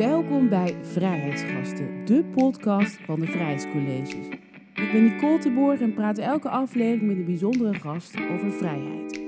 Welkom bij Vrijheidsgasten, de podcast van de Vrijheidscolleges. Ik ben Nicole Terborg en praat elke aflevering met een bijzondere gast over vrijheid.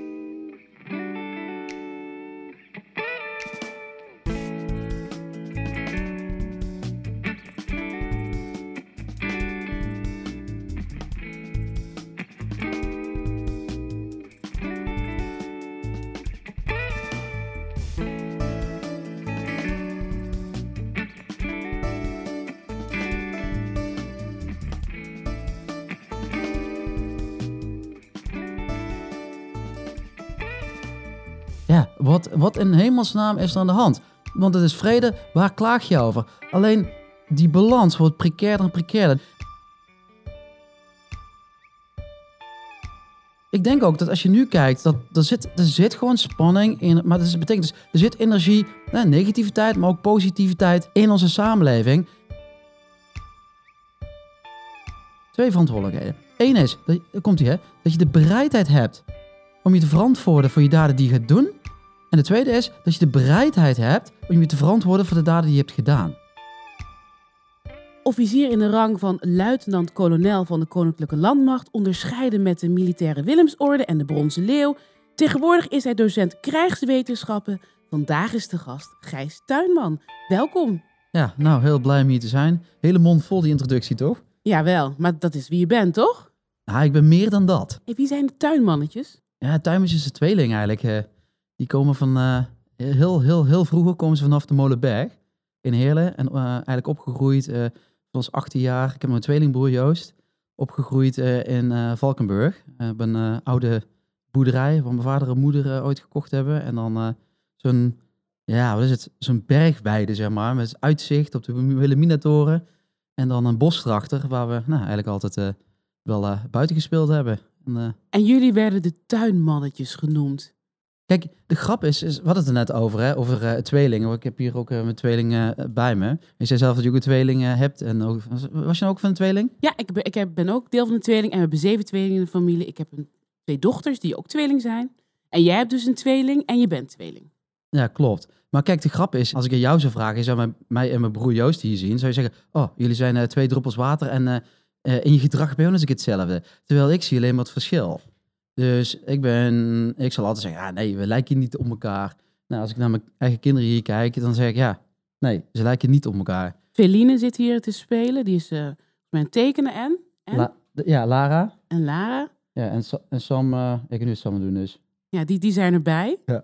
Wat, in hemelsnaam is er aan de hand? Want het is vrede, waar klaag je over? Alleen die balans wordt precairder en precairder. Ik denk ook dat als je nu kijkt, dat er zit, er zit gewoon spanning in. Maar dat betekent dus, er zit energie, negativiteit, maar ook positiviteit in onze samenleving. Twee verantwoordelijkheden. Eén is, dat, komt hè, dat je de bereidheid hebt om je te verantwoorden voor je daden die je gaat doen. En de tweede is dat je de bereidheid hebt om je te verantwoorden voor de daden die je hebt gedaan. Officier in de rang van luitenant-kolonel van de Koninklijke Landmacht, onderscheiden met de Militaire Willemsorde en de Bronzen Leeuw. Tegenwoordig is hij docent krijgswetenschappen. Vandaag is de gast Gijs Tuinman. Welkom. Ja, nou, heel blij om hier te zijn. Hele mond vol die introductie, toch? Jawel, maar dat is wie je bent, toch? Nou, ik ben meer dan dat. Hey, wie zijn de tuinmannetjes? Ja, tuinmans is een tweeling eigenlijk. Die komen van, eh, heel, heel, heel vroeger komen ze vanaf de Molenberg in Heerlen. En eh, eigenlijk opgegroeid, eh zoals 18 jaar. Ik heb mijn tweelingbroer Joost. Opgegroeid eh, in Valkenburg. Op een oude boerderij waar mijn vader en moeder ooit gekocht hebben. En dan zo'n, ja, wat is het? Zo'n bergweide, zeg maar. Met uitzicht op de Wilhelminatoren. En dan een bos erachter, waar we nou, eigenlijk altijd wel buiten gespeeld hebben. En, En jullie werden de tuinmannetjes genoemd. Kijk, de grap is, is we hadden het er net over, hè, over eh, tweelingen. Ik heb hier ook eh, mijn tweeling eh, bij me. Je zei zelf dat je ook een tweeling hebt. En ook, was je nou ook van een tweeling? Ja, ik ben, ik heb- ben ook deel van de tweeling en we hebben zeven tweelingen in de familie. Ik heb een, twee dochters die ook tweeling zijn. En jij hebt dus een tweeling en je bent tweeling. Ja, klopt. Maar kijk, de grap is, als ik aan jou zou vragen, je zou mij, mij en mijn broer Joost hier zien, zou je zeggen, oh, jullie zijn twee druppels water en in je gedrag ben je eens hetzelfde. Terwijl ik zie alleen maar het verschil. Dus ik ben, ik zal altijd zeggen, ja, nee, we lijken niet op elkaar. Nou, als ik naar mijn eigen kinderen hier kijk, dan zeg ik, ja, nee, ze lijken niet op elkaar. Feline zit hier te spelen. Die is eh mijn tekenen en? En? La- ja, Lara. en Lara. Ja, en, en Sam, eh, ik kan nu Sam doen dus. Ja, die, die zijn erbij. Ja.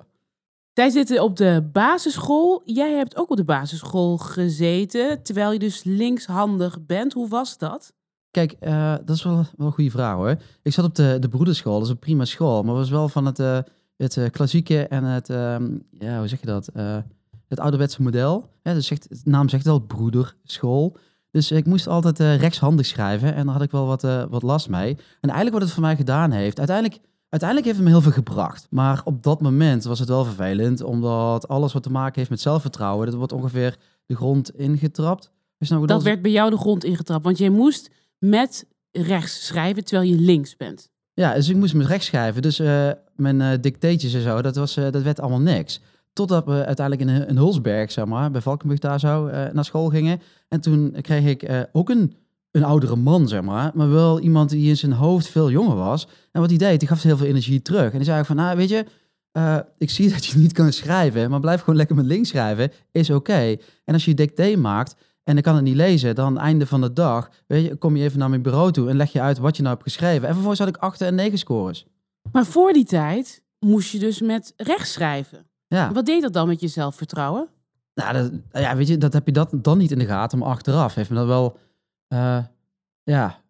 Zij zitten op de basisschool. Jij hebt ook op de basisschool gezeten, terwijl je dus linkshandig bent. Hoe was dat? Kijk, eh, dat is wel, wel een goede vraag hoor. Ik zat op de, de broederschool, dat is een prima school, maar was wel van het, eh, het eh, klassieke en het, ehm, ja, hoe zeg je dat? Het ouderwetse model. Ja, dus zegt, de naam zegt wel broederschool. Dus ik moest altijd rechtshandig schrijven en daar had ik wel wat, wat last mee. En eigenlijk wat het voor mij gedaan heeft, uiteindelijk, uiteindelijk heeft het me heel veel gebracht. Maar op dat moment was het wel vervelend, omdat alles wat te maken heeft met zelfvertrouwen, dat wordt ongeveer de grond ingetrapt. Dus nou, Dat werd bij jou de grond ingetrapt, want jij moest met rechts schrijven terwijl je links bent. Ja, dus ik moest met rechts schrijven. Dus eh, mijn eh dictaatjes en zo, dat, was, eh, dat werd allemaal niks. Totdat we uiteindelijk in, in Hulsberg, zeg maar, bij Valkenburg daar zo, naar school gingen. En toen kreeg ik ook een, een oudere man, zeg maar. Maar wel iemand die in zijn hoofd veel jonger was. En wat hij deed, die gaf heel veel energie terug. En die zei van, nou, weet je, ik zie dat je niet kan schrijven, maar blijf gewoon lekker met links schrijven, is oké. En als je dicté maakt en ik kan het niet lezen, dan einde van de dag, weet je, kom je even naar mijn bureau toe en leg je uit wat je nou hebt geschreven. En vervolgens had ik 8 en 9 scores. Maar voor die tijd moest je dus met rechts schrijven. Ja, Wat deed dat dan met je zelfvertrouwen? nou, dat, ja weet je, dat heb je dat dan niet in de gaten, maar achteraf heeft me dat wel, eh, ja,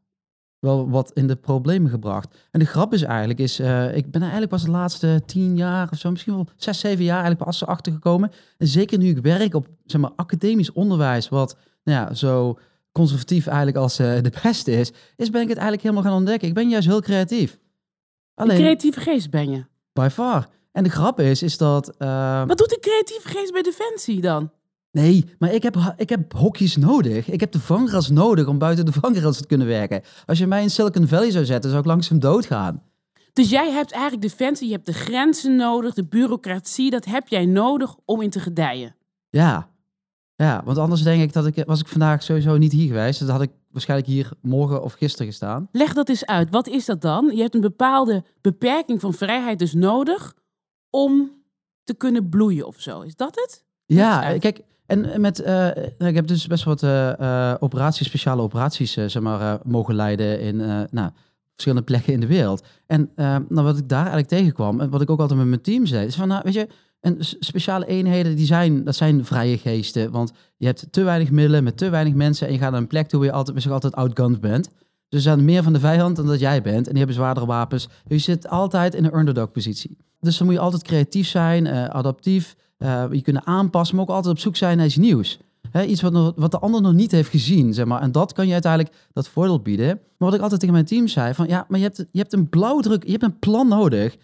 wel wat in de problemen gebracht. En de grap is eigenlijk, is, eh, ik ben eigenlijk pas de laatste tien jaar of zo, misschien wel zes, zeven jaar eigenlijk pas achter gekomen. En zeker nu ik werk op, zeg maar, academisch onderwijs, wat, ja, zo conservatief eigenlijk als eh, de beste is, is ben ik het eigenlijk helemaal gaan ontdekken. Ik ben juist heel creatief. Een creatieve geest ben je. by far. En de grap is, is dat... eh, Wat doet een creatieve geest bij Defensie dan? Nee, maar ik heb, ik heb hokjes nodig. Ik heb de vangrails nodig om buiten de vangrails te kunnen werken. Als je mij in Silicon Valley zou zetten, zou ik langzaam doodgaan. Dus jij hebt eigenlijk Defensie, je hebt de grenzen nodig, de bureaucratie, dat heb jij nodig om in te gedijen. Ja, Ja, want anders denk ik dat ik, was ik vandaag sowieso niet hier geweest. Dan had ik waarschijnlijk hier morgen of gisteren gestaan. Leg dat eens uit. Wat is dat dan? Je hebt een bepaalde beperking van vrijheid dus nodig om te kunnen bloeien of zo. Is dat het? Ja, kijk, en met, eh, ik heb dus best wat eh, operaties, speciale operaties, zeg maar, mogen leiden in nou, verschillende plekken in de wereld. En eh, nou, wat ik daar eigenlijk tegenkwam, en wat ik ook altijd met mijn team zei, is van, nou, weet je, en speciale eenheden, die zijn, dat zijn vrije geesten, want je hebt te weinig middelen met te weinig mensen en je gaat naar een plek toe waar je altijd, misschien altijd outgunned bent. Dus er zijn meer van de vijand dan dat jij bent en die hebben zwaardere wapens. Dus je zit altijd in een underdog positie. Dus dan moet je altijd creatief zijn, eh, adaptief, eh, je kunnen aanpassen, maar ook altijd op zoek zijn naar iets nieuws. Hè, iets wat, nog, wat de ander nog niet heeft gezien, zeg maar. En dat kan je uiteindelijk dat voordeel bieden. Maar wat ik altijd tegen mijn team zei, van ja, maar je hebt, je hebt een blauwdruk, je hebt een plan nodig.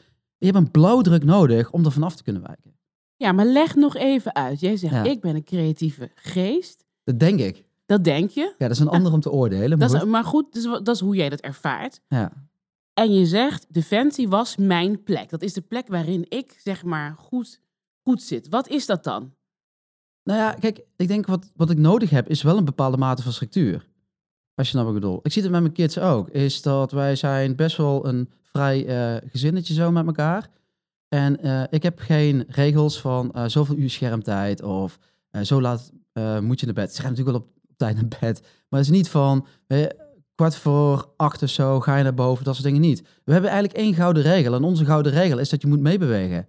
Je hebt een blauwdruk nodig om er vanaf te kunnen wijken. Ja, maar leg nog even uit. Jij zegt, Ja. ik ben een creatieve geest. Dat denk ik. Dat denk je. Ja, dat is een ander om te oordelen. Maar Dat is, goed. maar goed, dat is, wa- dat is hoe jij dat ervaart. ja. En je zegt, Defensie was mijn plek. Dat is de plek waarin ik, zeg maar, goed, goed zit. Wat is dat dan? Nou ja, kijk, ik denk wat, wat ik nodig heb is wel een bepaalde mate van structuur. Als je nou wat ik bedoel. Ik zie het met mijn kids ook. Is dat wij zijn best wel een vrij eh, gezinnetje zo met elkaar. En eh, ik heb geen regels van eh, zoveel uur schermtijd of zo laat moet je naar bed. Ze gaan natuurlijk wel op, op tijd naar bed. Maar het is niet van kwart voor acht of zo ga je naar boven. Dat soort dingen niet. We hebben eigenlijk één gouden regel. En onze gouden regel is dat je moet meebewegen.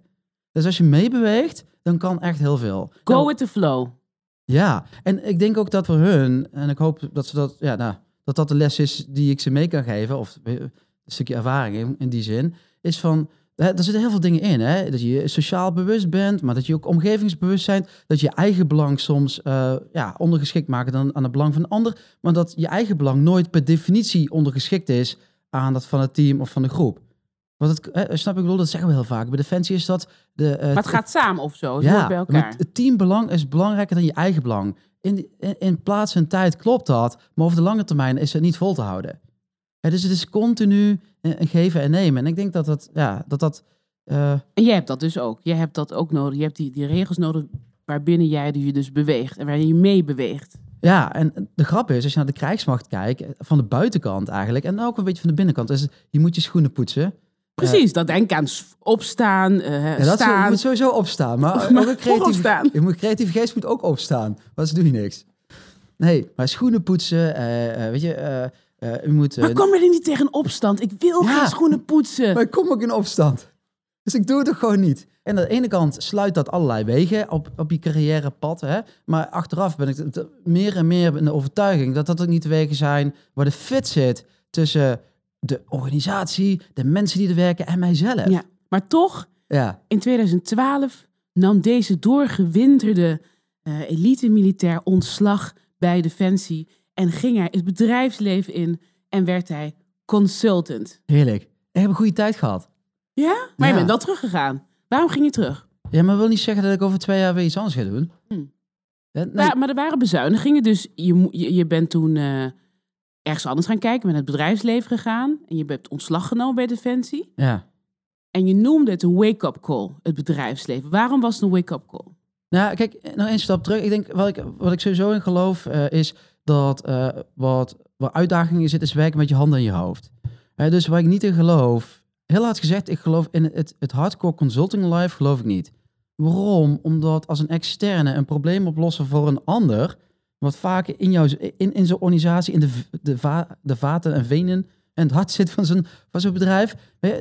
Dus als je meebeweegt, dan kan echt heel veel. Go Nou, with the flow. Ja, en ik denk ook dat voor hun, en ik hoop dat ze dat, ja, nou, dat dat de les is die ik ze mee kan geven, of een stukje ervaring in, in die zin, is van, hè, er zitten heel veel dingen in, hè? dat je sociaal bewust bent, maar dat je ook omgevingsbewust bent, dat je eigen belang soms eh, ja, ondergeschikt maakt dan aan het belang van een ander, maar dat je eigen belang nooit per definitie ondergeschikt is aan dat van het team of van de groep. Want het, hè, snap ik, bedoel, dat zeggen we heel vaak. Bij Defensie is dat de, eh, Maar het gaat samen of zo. Het bij elkaar. het teambelang is belangrijker dan je eigen belang. In, in, in plaats en tijd klopt dat, maar over de lange termijn is het niet vol te houden. Dus het is continu eh, een geven en nemen. En ik denk dat dat, ja, dat, dat eh, En jij hebt dat dus ook. Jij hebt dat ook nodig. Je hebt die, die regels nodig waarbinnen jij je dus beweegt. En waarin je mee beweegt. ja, en de grap is, als je naar de krijgsmacht kijkt, eh, van de buitenkant eigenlijk, en ook een beetje van de binnenkant, is je moet je schoenen poetsen. Precies, dat denk aan opstaan, eh Ja, dat is- je staan. moet sowieso opstaan, maar, Maar ook opstaan. je moet, creatieve geest moet ook opstaan, anders doe je niks. Nee, maar schoenen poetsen, eh, eh, weet je, je moet... Maar kom je er niet tegen opstand? Ik wil Ja. geen schoenen poetsen. Maar ik kom ook in opstand. Dus ik doe het toch gewoon niet. En aan de ene kant sluit dat allerlei wegen op, op je carrièrepad. Hè? Maar achteraf ben ik meer en meer in de overtuiging dat dat ook niet de wegen zijn waar de fit zit tussen de organisatie, de mensen die er werken en mijzelf. Ja, maar toch, Ja. in 2012 nam deze doorgewinterde eh elite-militair ontslag bij Defensie en ging hij het bedrijfsleven in en werd hij consultant. heerlijk. Ik heb een goede tijd gehad. Ja? Maar je bent wel teruggegaan. Waarom ging je terug? Ja, maar wil niet zeggen dat ik over twee jaar weer iets anders ga doen. Hm. Nee. Maar er waren bezuinigingen, dus je, je bent toen eh, ergens anders gaan kijken, met het bedrijfsleven gegaan en je hebt ontslag genomen bij Defensie. ja. En je noemde het een wake-up call, het bedrijfsleven. Waarom was het een wake-up call? Nou, kijk, nog één stap terug. Ik denk, wat ik, wat ik sowieso in geloof, eh, is dat eh, wat, waar uitdagingen zitten, is werken met je handen en je hoofd. Eh, dus waar ik niet in geloof, heel hard gezegd, ik geloof in het, het hardcore consulting life, geloof ik niet. Waarom? Omdat als een externe een probleem oplossen voor een ander, wat vaak in, jouw, in, in zo'n organisatie, in de, de, va, de vaten en venen en het hart zit van zo'n van zo'n bedrijf,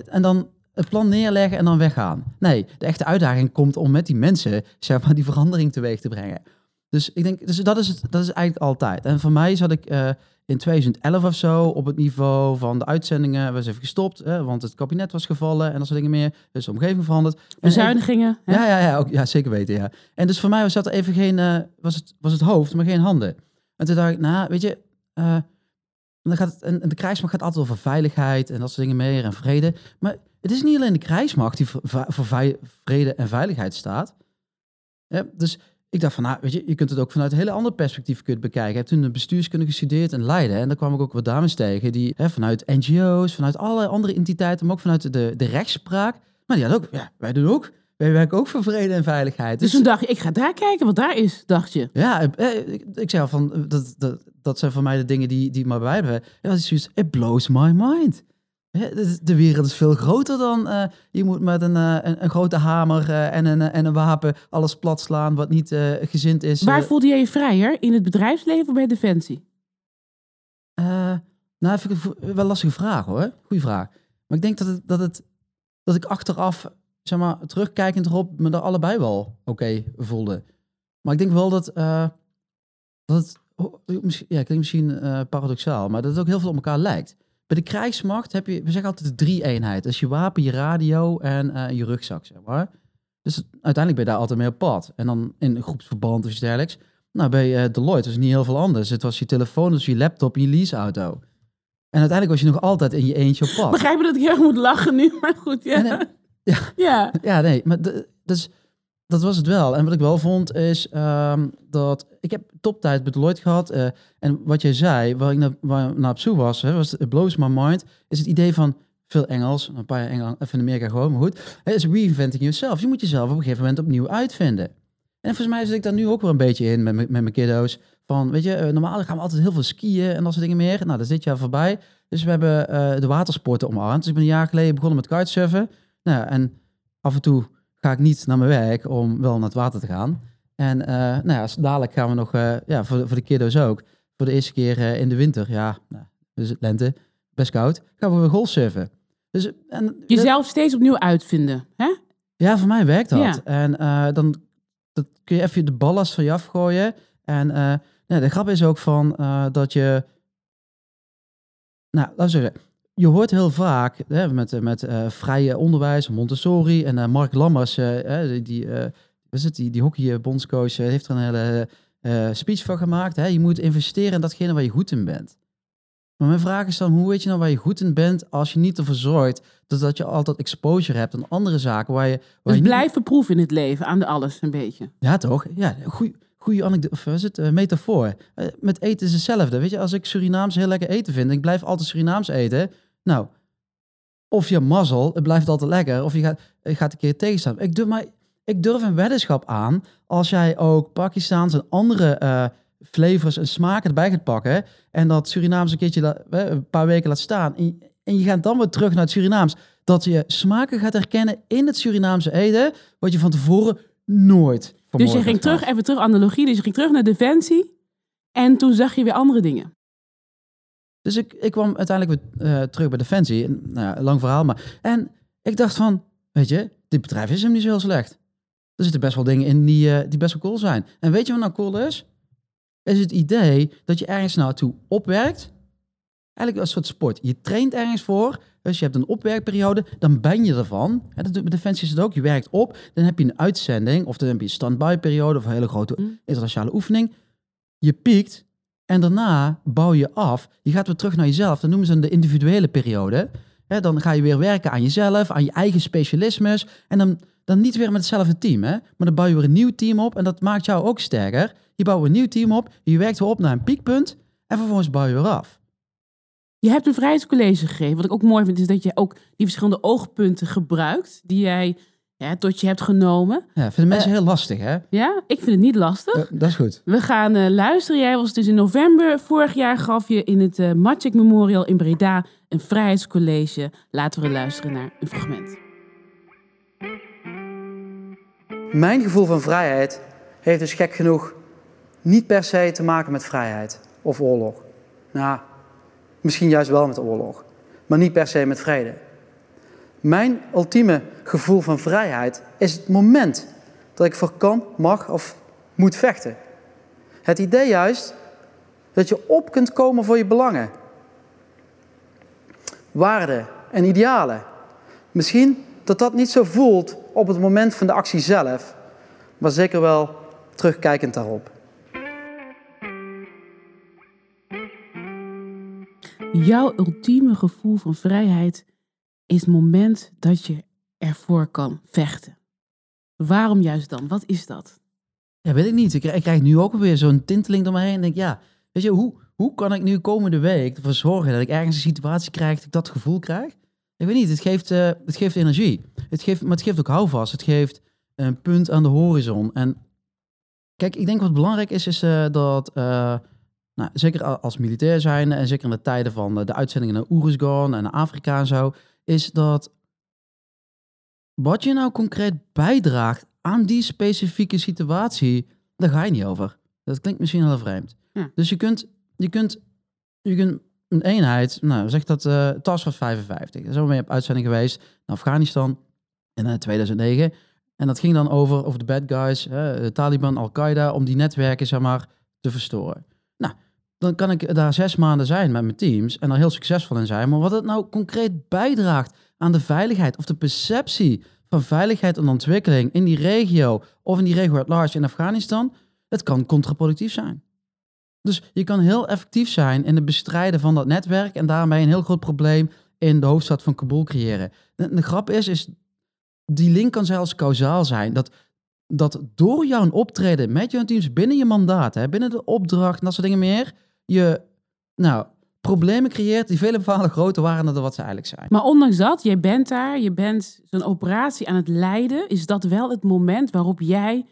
en dan het plan neerleggen en dan weggaan. Nee, de echte uitdaging komt om met die mensen zeg maar, die verandering teweeg te brengen. Dus ik denk, dus dat is het, dat is eigenlijk altijd. En voor mij zat ik eh, in 2011 of zo op het niveau van de uitzendingen, was even gestopt, hè, want het kabinet was gevallen en dat soort dingen meer. Dus de omgeving veranderd. En Bezuinigingen? hè? ja, ja, ja, ook, ja, zeker weten, ja. En dus voor mij was dat even geen, eh, was, het, was het hoofd, maar geen handen. En toen dacht ik, nou, weet je, eh, dan gaat het, en, en de krijgsmacht gaat altijd over veiligheid en dat soort dingen meer en vrede. Maar het is niet alleen de krijgsmacht die voor, vrede en veiligheid staat. Ja, dus ik dacht van, nou, weet je, je kunt het ook vanuit een hele ander perspectief kunt bekijken. Ik heb toen bestuurskunde gestudeerd in Leiden en daar kwam ik ook wat dames tegen die hè, vanuit NGO's, vanuit allerlei andere entiteiten, maar ook vanuit de, de rechtspraak. Maar die hadden ook, ja, wij doen ook wij werken ook voor vrede en veiligheid. Dus toen dacht je, ik ga daar kijken wat daar is, dacht je. Ja, eh, ik, ik zei al van, eh, dat, dat, dat zijn voor mij de dingen die, die me bijblijven. Ja, dat is zoiets, it blows my mind. Hè, de- wereld is veel groter dan eh, je moet met een, eh, een, een grote hamer eh, en, een, en een wapen alles plat slaan wat niet gezind is. Waar voelde jij je vrijer? In het bedrijfsleven of bij Defensie? Nou, vind ik het wel een lastige vraag hoor. Goeie vraag. Maar ik denk dat, het, dat, het, dat ik achteraf, zeg maar, terugkijkend erop, me er allebei wel oké voelde. Maar ik denk wel dat, dat het, oh, misschien- ja, klinkt misschien paradoxaal, maar dat het ook heel veel op elkaar lijkt. Bij de krijgsmacht heb je, we zeggen altijd de drie-eenheid. Dat is je wapen, je radio en eh, je rugzak, zeg maar. Dus uiteindelijk ben je daar altijd mee op pad. En dan in een groepsverband of iets dergelijks. Nou, bij eh, Deloitte was het niet heel veel anders. Het was je telefoon, dus je laptop, je leaseauto. En uiteindelijk was je nog altijd in je eentje op pad. Begrijp je dat ik heel erg moet lachen nu? Maar goed, ja. En, ja. ja. Ja, nee, maar de- dus, dat was het wel. En wat ik wel vond is ehm, dat ik heb toptijd bij Deloitte gehad. eh, en wat jij zei, waar ik naar, waar op zoek was, hè, was it blows my mind, is het idee van veel Engels, een paar jaar even in Amerika gewoon, maar goed. Het is reinventing yourself. Je moet jezelf op een gegeven moment opnieuw uitvinden. En volgens mij zit ik daar nu ook weer een beetje in met, met mijn kiddo's. Van, weet je, eh, normaal gaan we altijd heel veel skiën en dat soort dingen meer. Nou, dat is dit jaar voorbij. Dus we hebben eh, de watersporten omarmd. Dus ik ben een jaar geleden begonnen met kitesurfen. Nou, en af en toe ga ik niet naar mijn werk om wel naar het water te gaan. En eh, nou ja, dadelijk gaan we nog, eh, ja, voor, voor de kiddo's ook. Voor de eerste keer eh, in de winter, ja, nou, dus het lente, best koud, gaan we weer golfsurfen. Dus, en, Jezelf steeds opnieuw uitvinden. Hè? ja, voor mij werkt dat. Ja. En dan dat kun je even de ballast van je afgooien. En ja, de grap is ook van dat je... Nou, laten we zeggen. Je hoort heel vaak hè, met, eh, met eh, vrije onderwijs, Montessori en eh, Mark Lammers, eh, die, is het, die, die hockeybondscoach, heeft er een hele speech van gemaakt. Hè? Je moet investeren in datgene waar je goed in bent. Maar mijn vraag is dan, hoe weet je nou waar je goed in bent als je niet ervoor zorgt dat, dat je altijd exposure hebt aan andere zaken waar je... Waar Dus je niet- blijven proeven in het leven, aan de alles een beetje. ja, toch? Ja, goeie, goeie anekdote, of is het, eh, metafoor. Met eten is hetzelfde. Weet je, als ik Surinaams heel lekker eten vind, ik blijf altijd Surinaams eten. Nou, of je mazzel, het blijft altijd lekker, of je gaat, je gaat een keer tegenstaan. Ik durf, maar, ik durf een weddenschap aan als jij ook Pakistaans en andere eh, flavors en smaken erbij gaat pakken en dat Surinaams een keertje la- eh, een paar weken laat staan en, en je gaat dan weer terug naar het Surinaams, dat je smaken gaat herkennen in het Surinaamse eten, wat je van tevoren nooit Dus je ging terug, even terug, analogie, dus je ging terug naar Defensie. En toen zag je weer andere dingen. Dus ik, ik kwam uiteindelijk weer eh, terug bij Defensie. En, nou ja, lang verhaal, maar... En ik dacht van, weet je, dit bedrijf is hem niet zo heel slecht. Er zitten best wel dingen in die, eh, die best wel cool zijn. En weet je wat nou cool is? Is het idee dat je ergens naartoe opwerkt. Eigenlijk een soort sport. Je traint ergens voor. Dus je hebt een opwerkperiode. Dan ben je ervan. En dat doet bij Defensie is het ook. Je werkt op. Dan heb je een uitzending. Of dan heb je een stand-by periode. Of een hele grote Mm. internationale oefening. Je piekt. En daarna bouw je af. Je gaat weer terug naar jezelf. Dat noemen ze de individuele periode. Dan ga je weer werken aan jezelf, aan je eigen specialismes. En dan, dan niet weer met hetzelfde team. Hè? Maar dan bouw je weer een nieuw team op. En dat maakt jou ook sterker. Je bouwt een nieuw team op. Je werkt weer op naar een piekpunt. En vervolgens bouw je weer af. Je hebt een vrijheidscollege gegeven. Wat ik ook mooi vind, is dat je ook die verschillende oogpunten gebruikt. Die jij ja, tot je hebt genomen. Ja, vinden mensen heel lastig, hè? Ja, ik vind het niet lastig. Eh, dat is goed. We gaan eh, luisteren. Jij was dus in november vorig jaar gaf je in het eh Maciek Memorial in Breda een vrijheidscollege. Laten we luisteren naar een fragment. Mijn gevoel van vrijheid heeft dus gek genoeg niet per se te maken met vrijheid of oorlog. Nou, misschien juist wel met oorlog, maar niet per se met vrede. Mijn ultieme gevoel van vrijheid is het moment dat ik voor kan, mag of moet vechten. Het idee juist dat je op kunt komen voor je belangen. Waarden en idealen. Misschien dat dat niet zo voelt op het moment van de actie zelf, maar zeker wel terugkijkend daarop. Jouw ultieme gevoel van vrijheid is het moment dat je ervoor kan vechten. Waarom juist dan? Wat is dat? Ja, weet ik niet. Ik, krijg- nu ook weer zo'n tinteling door me heen. En denk, ja, weet je, hoe, hoe kan ik nu komende week ervoor zorgen dat ik ergens een situatie krijg dat ik dat gevoel krijg? Ik weet niet, het geeft, eh, het geeft energie. Het geeft, maar het geeft ook houvast. Het geeft een punt aan de horizon. En kijk, ik denk wat belangrijk is, is eh, dat, eh, nou, zeker als militair zijn en zeker in de tijden van de, de uitzendingen naar Oeruzgan en naar Afrika en zo, is dat wat je nou concreet bijdraagt aan die specifieke situatie, daar ga je niet over. Dat klinkt misschien heel vreemd. Ja. Dus je kunt, je kunt, je kunt een eenheid, nou zeg dat Force 55, daar zijn we mee op uitzending geweest naar Afghanistan in eh, 2009. En dat ging dan over, over de bad guys, de Taliban, Al-Qaeda, om die netwerken zeg maar te verstoren. Dan kan ik daar zes maanden zijn met mijn teams en er heel succesvol in zijn. Maar wat het nou concreet bijdraagt aan de veiligheid of de perceptie van veiligheid en ontwikkeling in die regio of in die regio at large in Afghanistan, het kan contraproductief zijn. Dus je kan heel effectief zijn in het bestrijden van dat netwerk en daarmee een heel groot probleem in de hoofdstad van Kabul creëren. De, de grap is, is, die link kan zelfs kausaal zijn. Dat, dat door jouw optreden met jouw teams binnen je mandaat, hè, binnen de opdracht en dat soort dingen meer, je nou, problemen creëert die vele malen groter waren dan wat ze eigenlijk zijn. Maar ondanks dat, jij bent daar, je bent zo'n operatie aan het leiden, is dat wel het moment waarop jij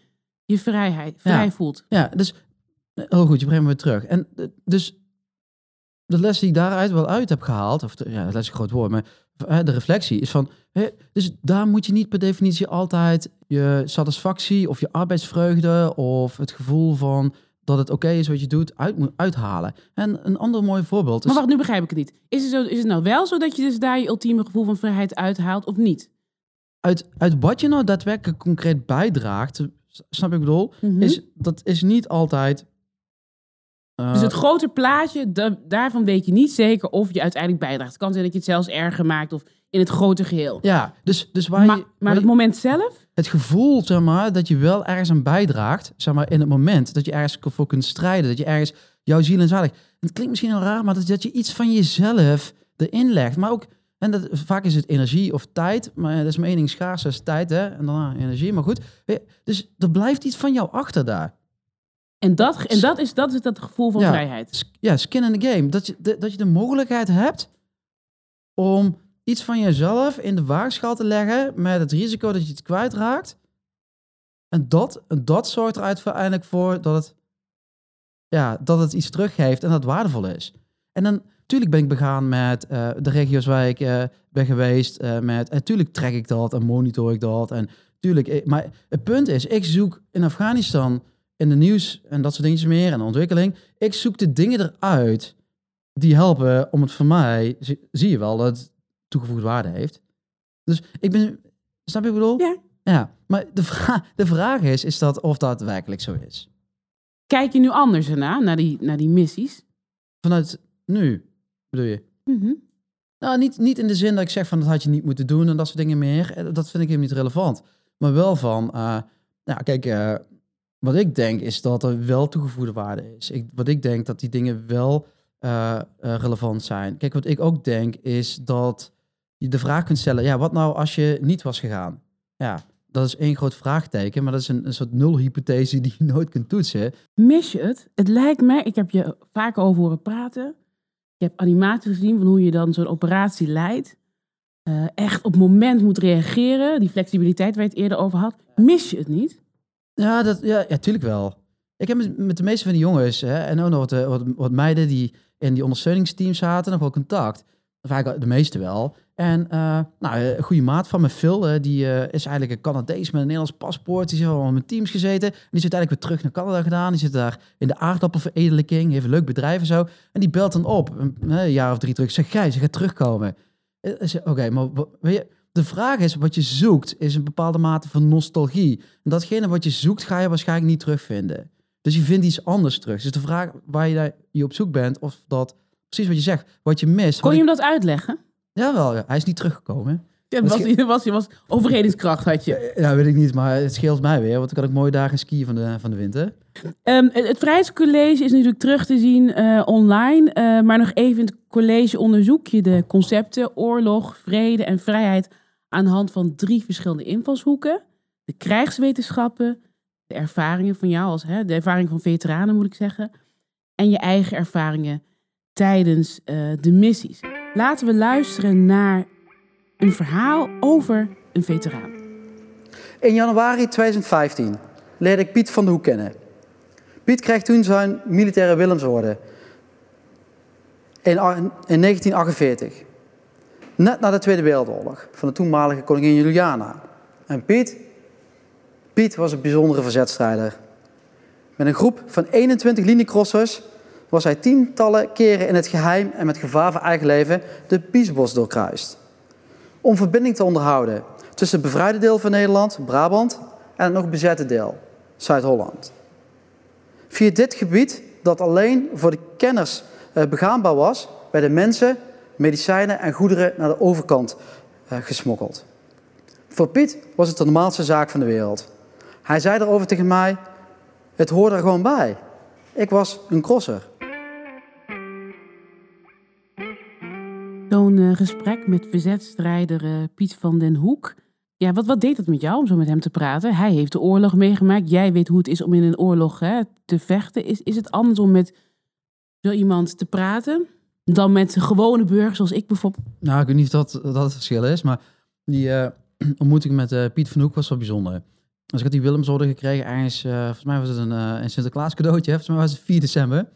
je vrijheid, vrij Ja. voelt. Ja, dus heel goed, je brengt me weer terug. En eh, dus de les die ik daaruit wel uit heb gehaald, of de, ja, dat is een groot woord, maar eh, de reflectie is van, hè, dus daar moet je niet per definitie altijd je satisfactie of je arbeidsvreugde of het gevoel van dat het oké is wat je doet, uit moet uithalen. En een ander mooi voorbeeld is... Maar wacht, nu begrijp ik het niet. Is het, zo, is het nou wel zo dat je dus daar je ultieme gevoel van vrijheid uithaalt of niet? uit, uit wat je nou daadwerkelijk concreet bijdraagt, snap ik bedoel, Mhm. is, dat is niet altijd... eh, Dus het grote plaatje, da- daarvan weet je niet zeker of je uiteindelijk bijdraagt. Het kan zijn dat je het zelfs erger maakt of in het grote geheel. ja, dus, dus waar maar je... maar het moment zelf? Het gevoel, zeg maar, dat je wel ergens aan bijdraagt, zeg maar, in het moment dat je ergens voor kunt strijden, dat je ergens jouw ziel en zalig. Het klinkt misschien heel raar, maar dat, dat je iets van jezelf erin legt. Maar ook, en dat, vaak is het energie of tijd, maar dat is mijn één ding schaars, dat is tijd, hè, en daarna energie, maar goed. Dus er blijft iets van jou achter daar. En dat, en dat is dat, is dat gevoel van Ja. vrijheid. Ja, skin in the game. Dat je, de, dat je de mogelijkheid hebt om iets van jezelf in de waagschaal te leggen met het risico dat je het kwijtraakt. En dat, dat zorgt er uiteindelijk voor dat het, ja, dat het iets teruggeeft en dat waardevol is. En dan, natuurlijk ben ik begaan met eh, de regio's waar ik eh, ben geweest. eh, met, natuurlijk trek ik dat en monitor ik dat. En tuurlijk, maar het punt is, ik zoek in Afghanistan in de nieuws en dat soort dingetjes meer en de ontwikkeling. Ik zoek de dingen eruit die helpen om het voor mij, zie, zie je wel, dat toegevoegde waarde heeft. Dus ik ben, snap je wat ik bedoel? Ja. Ja, maar de, vra de vraag is, is dat of dat werkelijk zo is? Kijk je nu anders erna, naar die, naar die missies? Vanuit nu, bedoel je? Mhm. Nou, niet, niet in de zin dat ik zeg van dat had je niet moeten doen en dat soort dingen meer. Eh, Dat vind ik helemaal niet relevant. Maar wel van, eh, nou kijk, eh, wat ik denk is dat er wel toegevoegde waarde is. Ik, wat ik denk dat die dingen wel relevant zijn. Kijk, wat ik ook denk is dat je de vraag kunt stellen, ja, wat nou als je niet was gegaan? Ja, dat is één groot vraagteken, maar dat is een, een soort nulhypothese die je nooit kunt toetsen. Mis je het? Het lijkt mij, ik heb je vaak over horen praten. Je hebt animaties gezien van hoe je dan zo'n operatie leidt. Eh, echt op het moment moet reageren. Die flexibiliteit waar je het eerder over had. Mis je het niet? Ja, dat, ja, ja, tuurlijk wel. Ik heb met, de meeste van die jongens hè, en ook nog wat, eh, wat, wat meiden die in die ondersteuningsteams zaten, nog wel contact. Vaak de meeste wel. En eh, nou, een goede maat van me, Phil, eh, die eh, is eigenlijk een Canadees met een Nederlands paspoort. Die heeft al met teams gezeten. En die is uiteindelijk weer terug naar Canada gedaan. Die zit daar in de aardappelveredeling, heeft een leuk bedrijf en zo. En die belt dan op, een, jaar of drie terug. Zeg, Gijs, je gaat terugkomen. Eh, Oké, maar weet je, de vraag is, wat je zoekt, is een bepaalde mate van nostalgie. En datgene wat je zoekt, ga je waarschijnlijk niet terugvinden. Dus je vindt iets anders terug. Dus de vraag waar je, daar, je op zoek bent, of dat, precies wat je zegt, wat je mist. Kon je ik- hem dat uitleggen? Jawel, ja, hij is niet teruggekomen. Ja, was, was, was, was overredingskracht had je. Ja, weet ik niet, maar het scheelt mij weer, want dan kan ik mooie dagen skiën van de, van de winter. Ehm, het, het Vrijheidscollege is natuurlijk terug te zien eh, online. eh, maar nog even in het college onderzoek je de concepten oorlog, vrede en vrijheid aan de hand van drie verschillende invalshoeken. De krijgswetenschappen, de ervaringen van jou als hè, de ervaring van veteranen moet ik zeggen. En je eigen ervaringen tijdens eh, de missies. Laten we luisteren naar een verhaal over een veteraan. In januari 2015 leerde ik Piet van de Hoek kennen. Piet kreeg toen zijn militaire Willemsorde in, a- in 1948. Net na de Tweede Wereldoorlog van de toenmalige koningin Juliana. En Piet, Piet was een bijzondere verzetstrijder. Met een groep van 21 liniecrossers was hij tientallen keren in het geheim en met gevaar voor eigen leven de Biesbos doorkruist. Om verbinding te onderhouden tussen het bevrijde deel van Nederland, Brabant, en het nog bezette deel, Zuid-Holland. Via dit gebied, dat alleen voor de kenners eh, begaanbaar was, werden mensen, medicijnen en goederen naar de overkant eh, gesmokkeld. Voor Piet was het de normaalste zaak van de wereld. Hij zei erover tegen mij: Het hoorde er gewoon bij. Ik was een crosser. Zo'n eh, gesprek met verzetstrijder eh, Piet van den Hoek. Ja, wat, wat deed dat met jou om zo met hem te praten? Hij heeft de oorlog meegemaakt. Jij weet hoe het is om in een oorlog hè, te vechten. Is, is het anders om met zo iemand te praten dan met gewone burgers zoals ik bijvoorbeeld? Nou, ik weet niet of dat, dat het verschil is, maar die eh, ontmoeting met Piet van Hoek was wel bijzonder. Dus ik had die Willemsorde gekregen ergens, volgens mij was het een, een Sinterklaas cadeautje, volgens mij was het 4 december.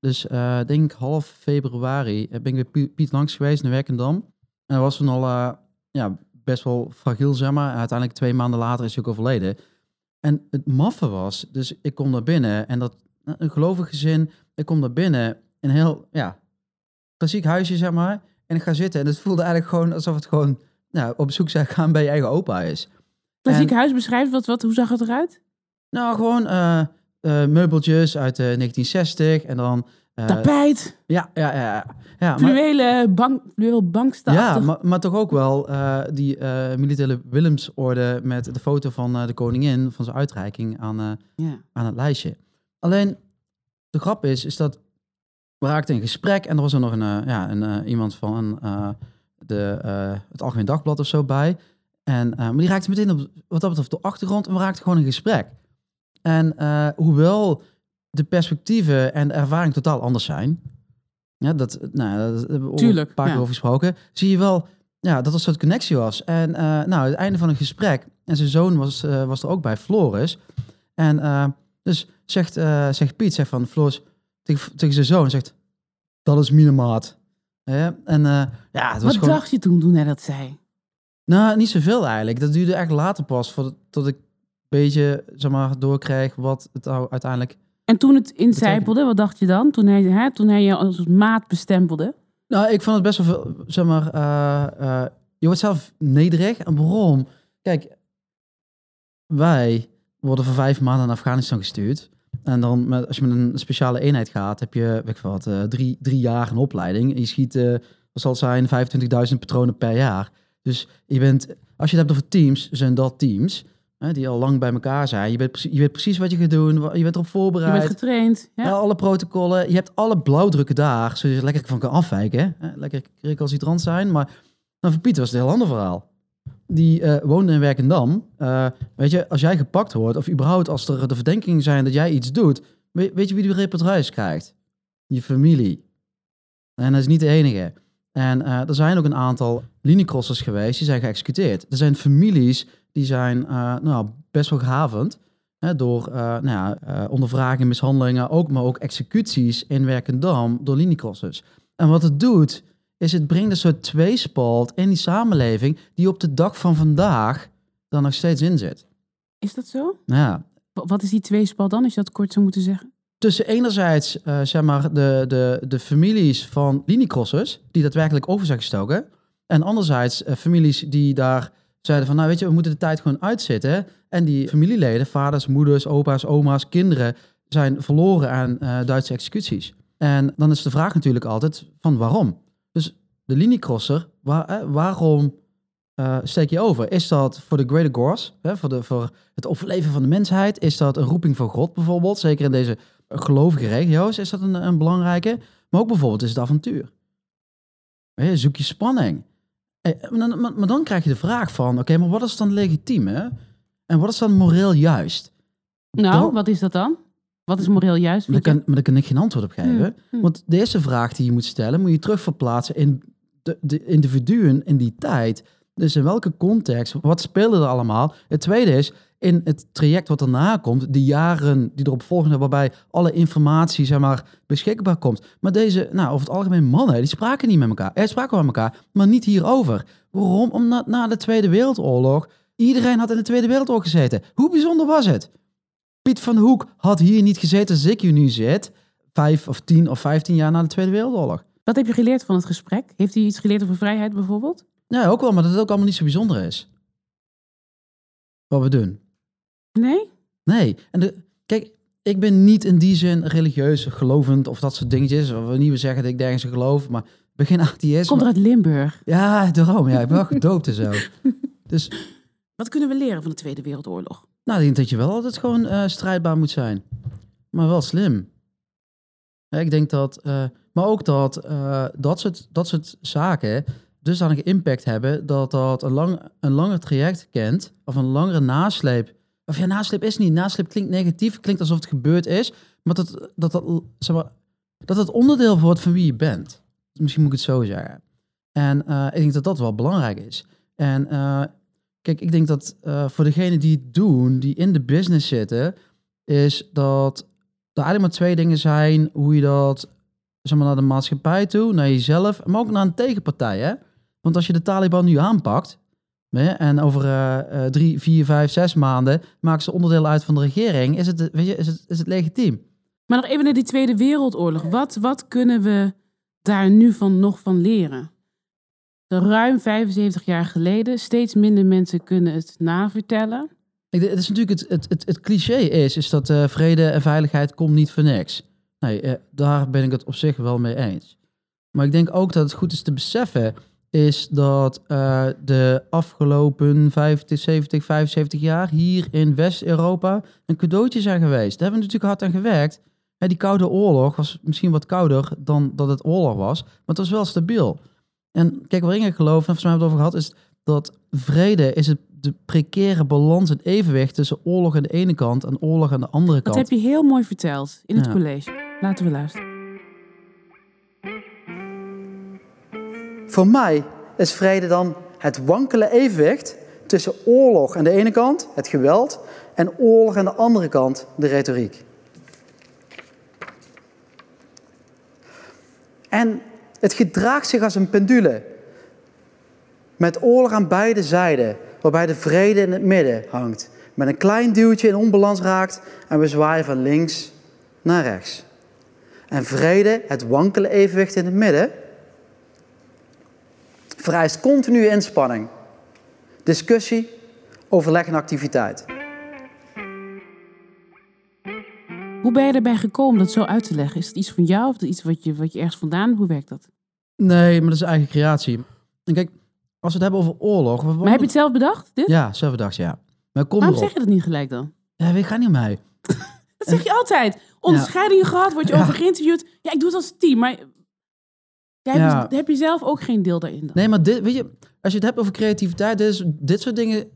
Dus ik denk half februari eh, ben ik bij Pie- Piet langs geweest in Werkendam. En dat was toen al eh, ja, best wel fragiel, zeg maar. En uiteindelijk twee maanden later is hij ook overleden. En het maffe was, dus ik kom daar binnen en dat, een gelovig gezin, ik kom daar binnen, een heel, ja, klassiek huisje, zeg maar. En ik ga zitten en het voelde eigenlijk gewoon alsof het gewoon nou, op bezoek zijn gaan bij je eigen opa is. Klassiek En- huis beschrijft, wat, wat, hoe zag het eruit? Nou, gewoon meubeltjes uit eh, 1960 en dan... eh, Tapijt, ja, ja, ja. ja. fluwelen bank, bankstaf. ja, maar, maar toch ook wel eh, die eh, militaire Willemsorde met de foto van eh, de koningin van zijn uitreiking aan, eh, aan het lijstje. Alleen, de grap is, is dat we raakten in gesprek en er was er nog een, eh, ja, een, eh, iemand van eh, de, eh, het Algemeen Dagblad of zo bij. En, eh, maar die raakte meteen op, wat dat betreft de achtergrond en we raakten gewoon in gesprek. En eh, hoewel de perspectieven en de ervaring totaal anders zijn, ja, dat, nou, ja, dat hebben we Tuurlijk, een paar keer ja. over gesproken, zie je wel ja, dat er een soort connectie was. En eh, nou, het einde van een gesprek, en zijn zoon was, eh, was er ook bij, Floris. En eh, dus zegt, eh, zegt Piet, zegt van Floris tegen, tegen zijn zoon, zegt, dat is minemaat. Hè? En eh, ja, het was Wat gewoon... dacht je toen, toen hij dat zei? Nou, niet zoveel eigenlijk. Dat duurde echt later pas, voordat tot ik beetje, zeg maar, doorkreeg wat het nou uiteindelijk... En toen het incijpelde, wat dacht je dan? Toen hij, hè, toen hij je als maat bestempelde? Nou, ik vond het best wel veel, zeg maar, eh, eh, je wordt zelf nederig. En waarom? Kijk, wij worden voor vijf maanden naar Afghanistan gestuurd. En dan, met, als je met een speciale eenheid gaat, heb je, weet ik wat, eh, drie, drie jaar een opleiding. En je schiet, wat zal het zijn, 25.000 patronen per jaar. Dus je bent, als je het hebt over teams, zijn dat teams. Hè, die al lang bij elkaar zijn. Je weet, precies- je weet precies wat je gaat doen. Je bent erop Je voorbereid. bent getraind. Ja? Alle protocollen. Je hebt alle blauwdrukken daar, zodat je er lekker van kan afwijken. hè. Lekker recalcitrant zijn. Maar nou, voor Pieter was het een heel ander verhaal. Die eh, woonde in Werkendam. Eh, weet je, als jij gepakt wordt, of überhaupt als er de verdenkingen zijn dat jij iets doet, weet, weet je wie de reportage krijgt? Je familie. En dat is niet de enige. En eh, er zijn ook een aantal liniecrossers geweest, die zijn geëxecuteerd. Er zijn families die zijn eh, nou, best wel gehavend. Hè, door eh, nou ja, eh, ondervragingen, mishandelingen, ook, maar ook executies in Werkendam door liniecrossers. En wat het doet, is het brengt een soort tweespalt in die samenleving die op de dag van vandaag dan nog steeds in zit. Is dat zo? Ja, Wa- Wat is die tweespal dan, als je dat kort zou moeten zeggen? tussen enerzijds zeg maar de, de, de families van liniecrossers die daadwerkelijk over zijn gestoken. En anderzijds families die daar zeiden van nou weet je, we moeten de tijd gewoon uitzitten. En die familieleden, vaders, moeders, opa's, oma's, kinderen zijn verloren aan eh, Duitse executies. En dan is de vraag natuurlijk altijd van waarom? Dus de liniecrosser, waar, eh, waarom eh, steek je over? Is dat voor de greater hè, voor, de, voor het overleven van de mensheid? Is dat een roeping van God bijvoorbeeld? Zeker in deze gelovige regio's is dat een, een belangrijke. Maar ook bijvoorbeeld is het avontuur. Zoek je spanning. Maar dan, maar- maar dan krijg je de vraag van, oké, maar wat is dan legitiem? Hè? En wat is dan moreel juist? Nou, Dan- wat is dat dan? Wat is moreel juist? Maar daar, kan, maar daar kan ik geen antwoord op geven. Hmm. Want de eerste vraag die je moet stellen, moet je terugverplaatsen in de, de individuen in die tijd Dus in welke context, wat speelde er allemaal? Het tweede is, in het traject wat daarna komt, de jaren die erop volgen, waarbij alle informatie zeg maar, beschikbaar komt. Maar deze, nou, over het algemeen mannen, die spraken niet met elkaar. Er spraken met elkaar, maar niet hierover. Waarom? Omdat na de Tweede Wereldoorlog, iedereen had in de Tweede Wereldoorlog gezeten. Hoe bijzonder was het? Piet van Hoek had hier niet gezeten als ik hier nu zit, vijf of tien of vijftien jaar na de Tweede Wereldoorlog. Wat heb je geleerd van het gesprek? Heeft hij iets geleerd over vrijheid bijvoorbeeld? Ja, ook wel, maar dat het ook allemaal niet zo bijzonder is. Wat we doen. Nee? Nee. En de, kijk, ik ben niet in die zin religieus, gelovend of dat soort dingetjes. Of we niet meer zeggen dat ik nergens in geloof, maar geen atheïst. Komt er uit Limburg. Ja, daarom. Ja, ik ben wel gedoopt en zo. Dus, Wat kunnen we leren van de Tweede Wereldoorlog? nou, ik denk dat je wel altijd gewoon eh, strijdbaar moet zijn. Maar wel slim. Ja, ik denk dat, eh, maar ook dat eh, dat, soort, dat soort zaken dusdanig impact hebben dat dat een, lang, een langer traject kent, of een langere nasleep. Of ja, nasleep is niet. Nasleep klinkt negatief, klinkt alsof het gebeurd is, maar dat dat, dat, zeg maar, dat het onderdeel wordt van wie je bent. Misschien moet ik het zo zeggen. En eh, ik denk dat dat wel belangrijk is. En eh, kijk, ik denk dat eh, voor degenen die het doen, die in de business zitten, is dat er eigenlijk maar twee dingen zijn hoe je dat zeg maar, naar de maatschappij toe, naar jezelf, maar ook naar een tegenpartij. Hè? Want als je de Taliban nu aanpakt, en over eh, eh, drie, vier, vijf, zes maanden maken ze onderdeel uit van de regering, is het, weet je, is het, is het legitiem. Maar nog even naar die Tweede Wereldoorlog. Wat, wat kunnen we daar nu van nog van leren? Ruim 75 jaar geleden, steeds minder mensen kunnen het navertellen. Ik, het is natuurlijk het, het, het, het cliché is, is dat eh, vrede en veiligheid komt niet voor niks. Nee, daar ben ik het op zich wel mee eens. Maar ik denk ook dat het goed is te beseffen, is dat eh, de afgelopen 50, 70, 75 jaar hier in West-Europa een cadeautje zijn geweest. Daar hebben we natuurlijk hard aan gewerkt. Hè, die koude oorlog was misschien wat kouder dan dat het oorlog was, maar het was wel stabiel. En kijk, waarin ik geloof, en volgens mij hebben we het over gehad, is dat vrede is het, de precaire balans, het evenwicht tussen oorlog aan de ene kant en oorlog aan de andere Dat kant. heb je heel mooi verteld in het Ja. college. Laten we luisteren. Voor mij is vrede dan het wankele evenwicht tussen oorlog aan de ene kant, het geweld, en oorlog aan de andere kant, de retoriek. En het gedraagt zich als een pendule. Met oorlog aan beide zijden, waarbij de vrede in het midden hangt. Met een klein duwtje in onbalans raakt en we zwaaien van links naar rechts. En vrede, het wankele evenwicht in het midden, vereist continue inspanning, discussie, overleg en activiteit. Hoe ben je erbij gekomen dat zo uit te leggen? Is het iets van jou of iets wat je, wat je ergens vandaan? Hoe werkt dat? Nee, maar dat is eigen creatie. En kijk, als we het hebben over oorlog... Maar heb je het zelf bedacht? Dit? Ja, zelf bedacht, ja. Maar kom Waarom erop. zeg je dat niet gelijk dan? Ja, weet gaat niet om mij. Dat zeg je altijd. Onderscheidingen gehad, word je Ja. over geïnterviewd. Ja, ik doe het als team, maar jij Ja. hebt, heb je zelf ook geen deel daarin dan? Nee, maar dit, weet je, als je het hebt over creativiteit, dit, is, dit soort dingen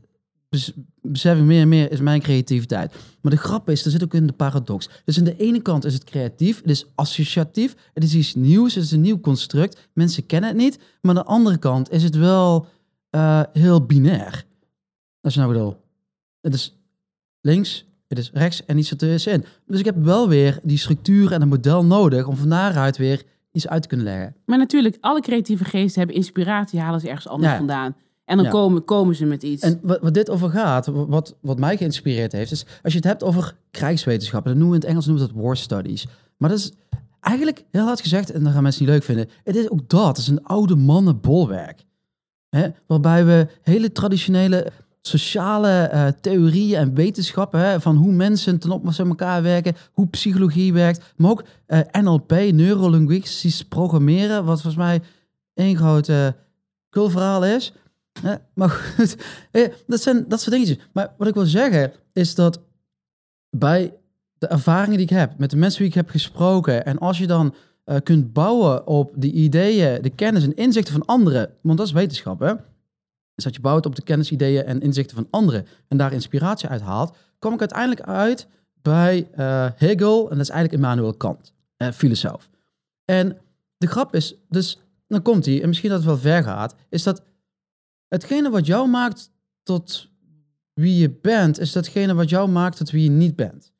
bes- besef ik meer en meer, is mijn creativiteit. Maar de grap is, er zit ook in de paradox. Dus aan de ene kant is het creatief, het is associatief, het is iets nieuws, het is een nieuw construct. Mensen kennen het niet. Maar aan de andere kant is het wel eh, heel binair. Als je nou bedoelt. Het is links, het is rechts en iets ertussenin. Dus ik heb wel weer die structuur en een model nodig om van daaruit weer iets uit te kunnen leggen. Maar natuurlijk, alle creatieve geesten hebben inspiratie, halen ze ergens anders Ja. vandaan. En dan Ja. komen, komen ze met iets. En wat, wat dit over gaat, wat, wat mij geïnspireerd heeft, is als je het hebt over krijgswetenschappen, dan noemen we in het Engels noemen we dat war studies. Maar dat is eigenlijk heel hard gezegd, en dan gaan mensen niet leuk vinden. Het is ook dat, het is een oude mannenbolwerk. Hè? Waarbij we hele traditionele sociale eh, theorieën en wetenschappen van hoe mensen ten opzichte van elkaar werken, hoe psychologie werkt, maar ook eh, NLP, neurolinguistisch programmeren, wat volgens mij één groot uh, kulverhaal is. Eh, maar goed, eh, dat zijn dat soort dingetjes. Maar wat ik wil zeggen is dat bij de ervaringen die ik heb, met de mensen die ik heb gesproken, en als je dan kunt bouwen op de ideeën, de kennis en inzichten van anderen, want dat is wetenschap, hè? Dat je bouwt op de kennis, ideeën en inzichten van anderen en daar inspiratie uit haalt, kom ik uiteindelijk uit bij uh, Hegel, en dat is eigenlijk Immanuel Kant, uh, filosoof. En de grap is, dus dan komt hij, en misschien dat het wel ver gaat, is dat hetgene wat jou maakt tot wie je bent, is datgene wat jou maakt tot wie je niet bent.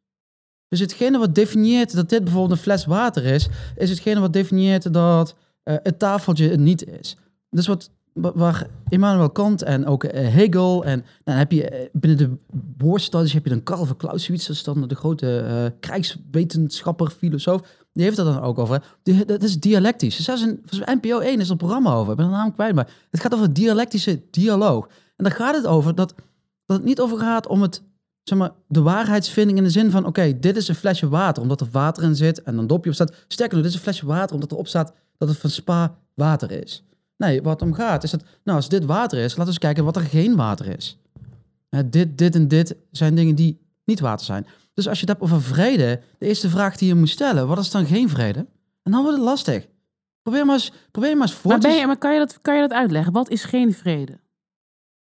Dus hetgene wat definieert dat dit bijvoorbeeld een fles water is, is hetgene wat definieert dat uh, het tafeltje het niet is. Dus wat, waar Immanuel Kant en ook uh, Hegel en dan heb je uh, binnen de woordstudies heb je dan Karl van Clausewitz, dat is dan de grote krijgswetenschapper, filosoof, die heeft het dan ook over. Dat is dialectisch. Zelfs in NPO 1 is er een programma over. Ik ben de naam kwijt, maar het gaat over dialectische dialoog. En daar gaat het over dat, dat het niet over gaat om het, zeg maar, de waarheidsvinding in de zin van: oké, dit is een flesje water omdat er water in zit en een dopje op staat. Sterker nog, dit is een flesje water omdat erop staat dat het van spa water is. Nee, wat om gaat is dat, nou, als dit water is, laten we eens kijken wat er geen water is. dit, dit en dit zijn dingen die niet water zijn. Dus als je het hebt over vrede, de eerste vraag die je moet stellen, wat is dan geen vrede? En dan wordt het lastig. Probeer maar eens, probeer maar eens voor maar, te... je, maar kan je, dat, kan je dat uitleggen? Wat is geen vrede?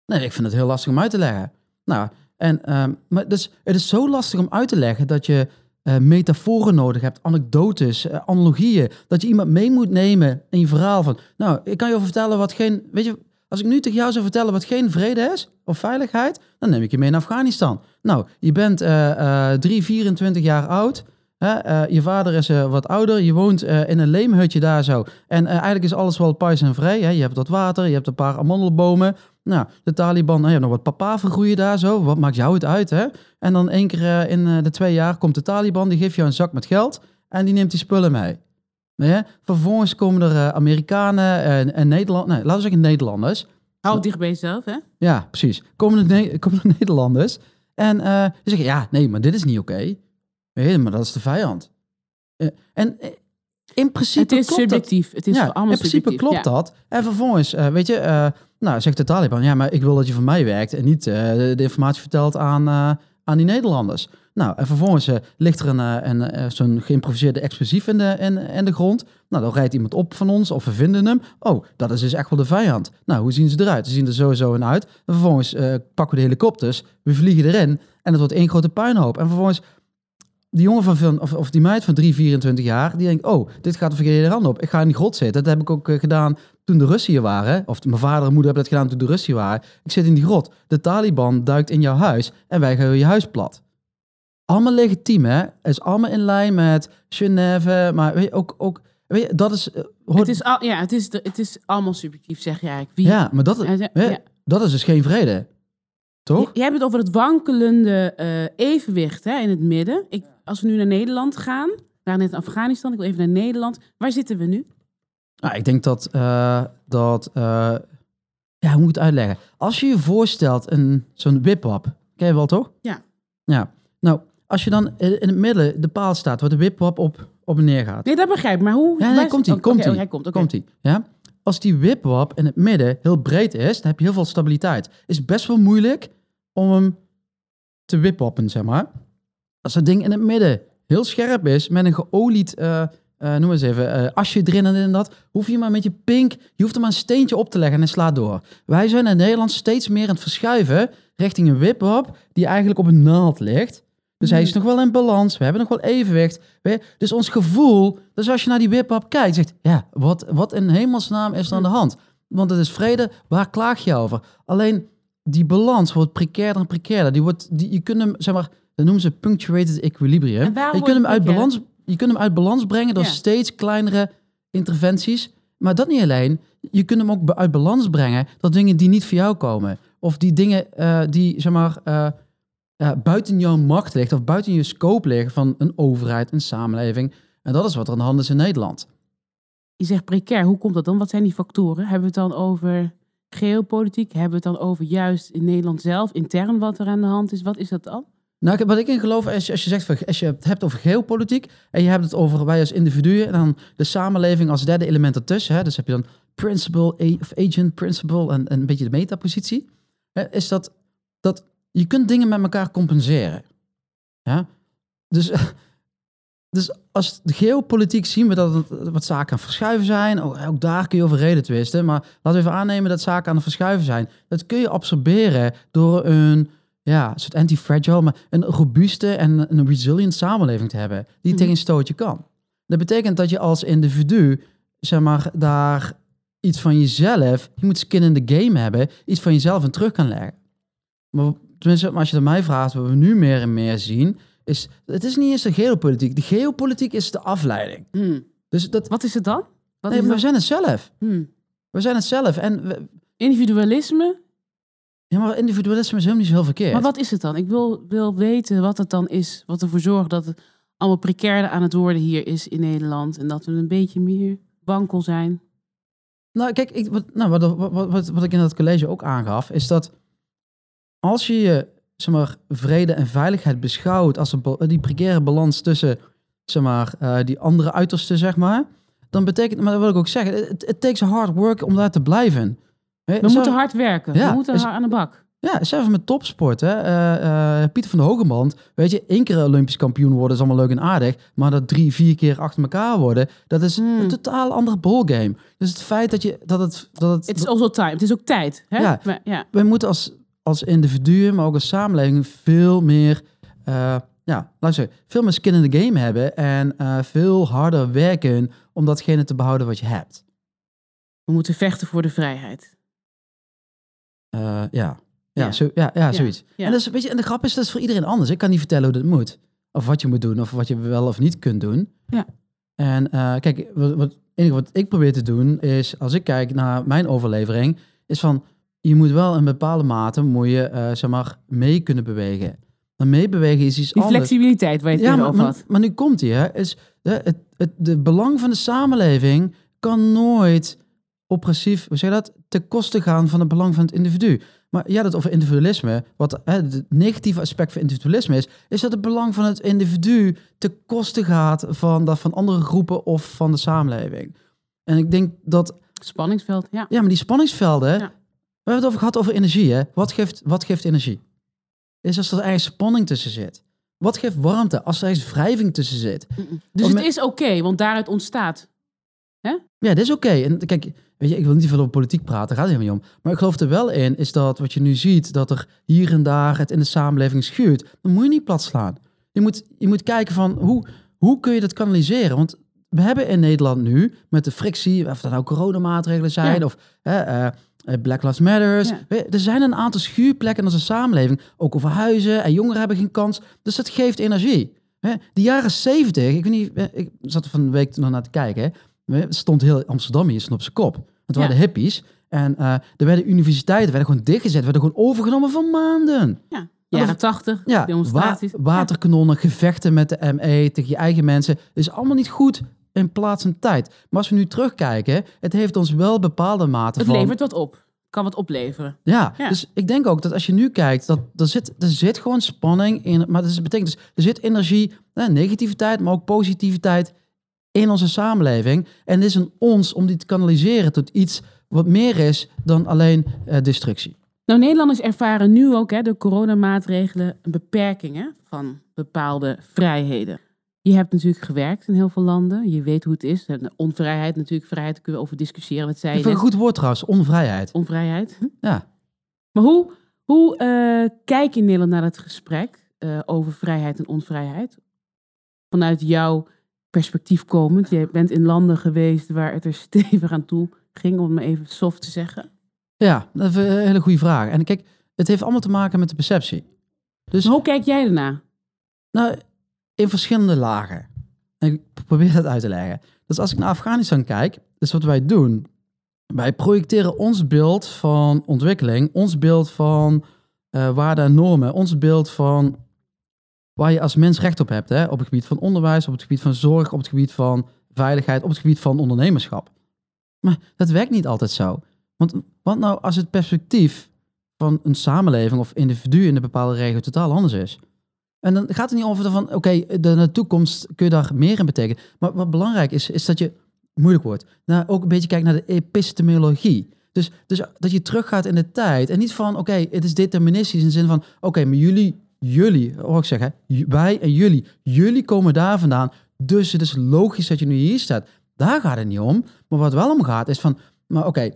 Nee, ik vind het heel lastig om uit te leggen. Nou, en, um, maar dus, het is zo lastig om uit te leggen dat je uh, metaforen nodig hebt, anekdotes, uh, analogieën. Dat je iemand mee moet nemen in je verhaal van... Nou, ik kan je vertellen wat geen... Weet je, als ik nu tegen jou zou vertellen wat geen vrede is of veiligheid, dan neem ik je mee naar Afghanistan. Nou, je bent uh, 3, 24 jaar oud. Uh, je vader is wat ouder. Je woont in een leemhutje daar zo. En eigenlijk is alles wel pais en vrij. Hè? Je hebt wat water, je hebt een paar amandelbomen. Nou, de Taliban, nou, je hebt nog wat papaver groeien daar zo. Wat maakt jou het uit, hè? En dan één keer in de twee jaar komt de Taliban, die geeft jou een zak met geld en die neemt die spullen mee. Nee, vervolgens komen er uh, Amerikanen en, en Nederland, nee, laten we zeggen Nederlanders. Hou dicht bij jezelf, hè? Ja, precies. Komen er, ne komen er Nederlanders en die zeggen, ja, nee, maar dit is niet oké. Okay. Nee, maar dat is de vijand. En in principe Het is klopt subjectief. Dat. Het is ja, allemaal in principe subjectief. klopt ja. dat. En vervolgens, weet je, nou, zegt de Taliban, ja, maar ik wil dat je voor mij werkt en niet de informatie vertelt aan, aan die Nederlanders. Nou, en vervolgens uh, ligt er een, een, een zo'n geïmproviseerde explosief in de, in, in de grond. Nou, dan rijdt iemand op van ons of we vinden hem. Oh, dat is dus echt wel de vijand. Nou, hoe zien ze eruit? Ze zien er sowieso in uit. En vervolgens pakken we de helikopters, we vliegen erin en het wordt één grote puinhoop. En vervolgens, die jongen van, of, of die meid van 3, 24 jaar, die denkt, oh, dit gaat de verkeerde hand op. Ik ga in die grot zitten. Dat heb ik ook gedaan toen de Russen hier waren. Of mijn vader en moeder hebben dat gedaan toen de Russen hier waren. Ik zit in die grot. De Taliban duikt in jouw huis en wij gaan je huis plat allemaal legitiem, hè? Is allemaal in lijn met Genève, maar weet je, ook, ook weet je, dat is... Uh, het, is al, ja, het, is het is allemaal subjectief, zeg je eigenlijk. Wie, ja, maar dat, ja, hè, ja. dat is dus geen vrede, toch? Je, je hebt het over het wankelende uh, evenwicht hè, in het midden. Ik, als we nu naar Nederland gaan, waren net Afghanistan, ik wil even naar Nederland. Waar zitten we nu? Nou, ik denk dat, uh, dat ja, hoe moet ik het uitleggen? Als je je voorstelt een, zo'n wip-wap, ken je wel toch? Ja. Ja, nou, als je dan in het midden de paal staat waar de wipwap op, op en neer gaat. Nee, dat begrijp ik. Maar hoe... Ja, nee, komt hij, komt hij. komt, komt hij. Ja? Als die wipwap in het midden heel breed is, dan heb je heel veel stabiliteit. Is best wel moeilijk om hem te wipwappen, zeg maar. Als dat ding in het midden heel scherp is, met een geolied, uh, uh, noem eens even, uh, asje erin en dat, hoef je maar met je pink, je hoeft er maar een steentje op te leggen en het slaat door. Wij zijn in Nederland steeds meer aan het verschuiven richting een wipwap die eigenlijk op een naald ligt. Dus hij is nog wel in balans. We hebben nog wel evenwicht. Dus ons gevoel, dus als je naar die wipwap kijkt, zegt, ja, wat, wat in hemelsnaam is er aan de hand? Want het is vrede, waar klaag je over? Alleen die balans wordt precairder en precairder. Die wordt, die, je kunt hem, zeg maar, dat noemen ze punctuated equilibrium. Je kunt, hem uit balans, je kunt hem uit balans brengen door ja. steeds kleinere interventies. Maar dat niet alleen. Je kunt hem ook uit balans brengen door dingen die niet voor jou komen. Of die dingen uh, die, zeg maar, uh, uh, buiten jouw macht ligt of buiten je scope liggen van een overheid, een samenleving. En dat is wat er aan de hand is in Nederland. Je zegt precair, hoe komt dat dan? Wat zijn die factoren? Hebben we het dan over geopolitiek? Hebben we het dan over juist in Nederland zelf, intern wat er aan de hand is? Wat is dat dan? Nou, wat ik in geloof, als je, als je zegt, als je het hebt over geopolitiek en je hebt het over wij als individuen en dan de samenleving als derde element ertussen, hè, dus heb je dan principle of agent principle en, en een beetje de metapositie, hè, is dat, dat je kunt dingen met elkaar compenseren. Ja? Dus, dus als geopolitiek zien we dat wat zaken aan verschuiven zijn. Oh, ook daar kun je over reden twisten. Maar laten we even aannemen dat zaken aan het verschuiven zijn. Dat kun je absorberen door een ja, een soort anti-fragile, maar een robuuste en een resilient samenleving te hebben. Die mm. tegen een stootje kan. Dat betekent dat je als individu, zeg maar, daar iets van jezelf, je moet skin in the game hebben, iets van jezelf en terug kan leggen. Maar tenminste, als je het mij vraagt, wat we nu meer en meer zien, is, het is niet eens de geopolitiek. De geopolitiek is de afleiding. Hmm. Dus dat, Wat is het dan? Wat nee, is we het? zijn het zelf. Hmm. We zijn het zelf. En we- Individualisme? Ja, maar individualisme is helemaal niet zo heel verkeerd. Maar wat is het dan? Ik wil, wil weten wat het dan is. Wat ervoor zorgt dat het allemaal precairder aan het worden hier is in Nederland. En dat we een beetje meer wankel zijn. Nou, kijk, ik, wat, nou, wat, wat, wat, wat ik in dat college ook aangaf, is dat als je je zeg maar, vrede en veiligheid beschouwt als een, die precaire balans tussen zeg maar, eh, die andere uitersten, zeg maar, dan betekent, maar dat wil ik ook zeggen, het takes hard work om daar te blijven. We zo- moeten hard werken. Ja, we moeten is- hard aan de bak. Ja, zelfs met topsport. Hè. Eh, eh, Pieter van de Hogeband, weet je, één keer Olympisch kampioen worden is allemaal leuk en aardig. Maar dat drie, vier keer achter elkaar worden, dat is Hmm. een totaal andere ballgame. Dus het feit dat je dat het. Dat het Het is also time. Het is ook tijd. Hè? Ja. Maar- ja. wij moeten als, als individuen, maar ook als samenleving, veel meer, eh, ja, luister, veel meer skin in the game hebben en veel harder werken om datgene te behouden wat je hebt. We moeten vechten voor de vrijheid. Eh, ja. Ja, Ja. Zo, ja, ja, zoiets. En, dat is, weet je, en de grap is, dat is voor iedereen anders. Ik kan niet vertellen hoe dat moet. Of wat je moet doen, of wat je wel of niet kunt doen. Ja. En eh, kijk, wat, enige wat ik probeer te doen is, als ik kijk naar mijn overlevering, is van, je moet wel in bepaalde mate, moet je, eh, zeg maar, mee kunnen bewegen. En meebewegen is iets Die anders. flexibiliteit waar je het Ja, maar, over had. maar nu komt hij, hè. Is, de, het, het de belang van de samenleving kan nooit oppressief, hoe zeg je dat, ten koste gaan van het belang van het individu. Maar ja, dat over individualisme, wat hè, het negatieve aspect van individualisme is, is dat het belang van het individu ten koste gaat van dat van andere groepen of van de samenleving. En ik denk dat, Spanningsveld, ja. ja, maar die spanningsvelden, Ja. we hebben het over gehad over energie, hè. Wat geeft, wat geeft energie? Is als er ergens spanning tussen zit. Wat geeft warmte? Als er ergens wrijving tussen zit. Dus het is oké, want daaruit ontstaat. Ja, dit is oké. En kijk, weet je, ik wil niet veel over politiek praten, daar gaat het helemaal niet om. Maar ik geloof er wel in, is dat wat je nu ziet, dat er hier en daar het in de samenleving schuurt. Dan moet je niet plat slaan. Je moet, je moet kijken van, hoe, hoe kun je dat kanaliseren? Want we hebben in Nederland nu, met de frictie, of dat nou coronamaatregelen zijn, Ja. of hè, eh, eh, Black Lives Matters. Ja. Er zijn een aantal schuurplekken in onze samenleving, ook over huizen en jongeren hebben geen kans. Dus dat geeft energie. Hè, De jaren zeventig, ik weet niet, eh, ik zat er van een week nog naar te kijken. hè. Het stond heel Amsterdam hier stond op zijn kop. Het waren Ja. de hippies. En eh, er werden universiteiten werden gewoon dichtgezet, werden gewoon overgenomen voor maanden. Ja. Jaren tachtig, Ja, wa demonstraties. waterkanonnen, gevechten met de ME tegen je eigen mensen. Dat is allemaal niet goed in plaats en tijd. Maar als we nu terugkijken, het heeft ons wel bepaalde mate Het van... levert wat op. Kan wat opleveren. Ja, Ja. dus ik denk ook dat als je nu kijkt, dat er zit, er zit gewoon spanning in. Maar dat betekent dus, er zit energie, eh, negativiteit, maar ook positiviteit in onze samenleving. En het is aan ons om die te kanaliseren tot iets wat meer is dan alleen eh, destructie. Nou, Nederlanders ervaren nu ook hè, door coronamaatregelen een beperking hè, van bepaalde vrijheden. Je hebt natuurlijk gewerkt in heel veel landen. Je weet hoe het is. Onvrijheid natuurlijk, vrijheid kunnen we over discussiëren. Wat zei Ik je vind een goed woord trouwens, onvrijheid. Onvrijheid. Ja. Maar hoe, hoe eh, kijk je in Nederland naar het gesprek eh, over vrijheid en onvrijheid? Vanuit jouw perspectief komend. Je bent in landen geweest waar het er stevig aan toe ging, om het even soft te zeggen. Ja, dat is een hele goede vraag. En kijk, het heeft allemaal te maken met de perceptie. Dus Maar hoe kijk jij ernaar? Nou, in verschillende lagen. En ik probeer dat uit te leggen. Dus als ik naar Afghanistan kijk, dus wat wij doen. Wij projecteren ons beeld van ontwikkeling, ons beeld van waarden en normen, ons beeld van waar je als mens recht op hebt. Hè? Op het gebied van onderwijs, op het gebied van zorg, op het gebied van veiligheid, op het gebied van ondernemerschap. Maar dat werkt niet altijd zo. Want wat nou als het perspectief van een samenleving of individu in een bepaalde regio totaal anders is? En dan gaat het niet over van, oké, de, toekomst kun je daar meer in betekenen. Maar wat belangrijk is, is dat je, moeilijk wordt, nou, ook een beetje kijkt naar de epistemologie. Dus, dus dat je teruggaat in de tijd en niet van, oké, het is deterministisch in de zin van, oké, maar jullie, jullie, hoor ik zeggen, wij en jullie, jullie komen daar vandaan, dus het is logisch dat je nu hier staat. Daar gaat het niet om. Maar wat wel om gaat is van, maar oké,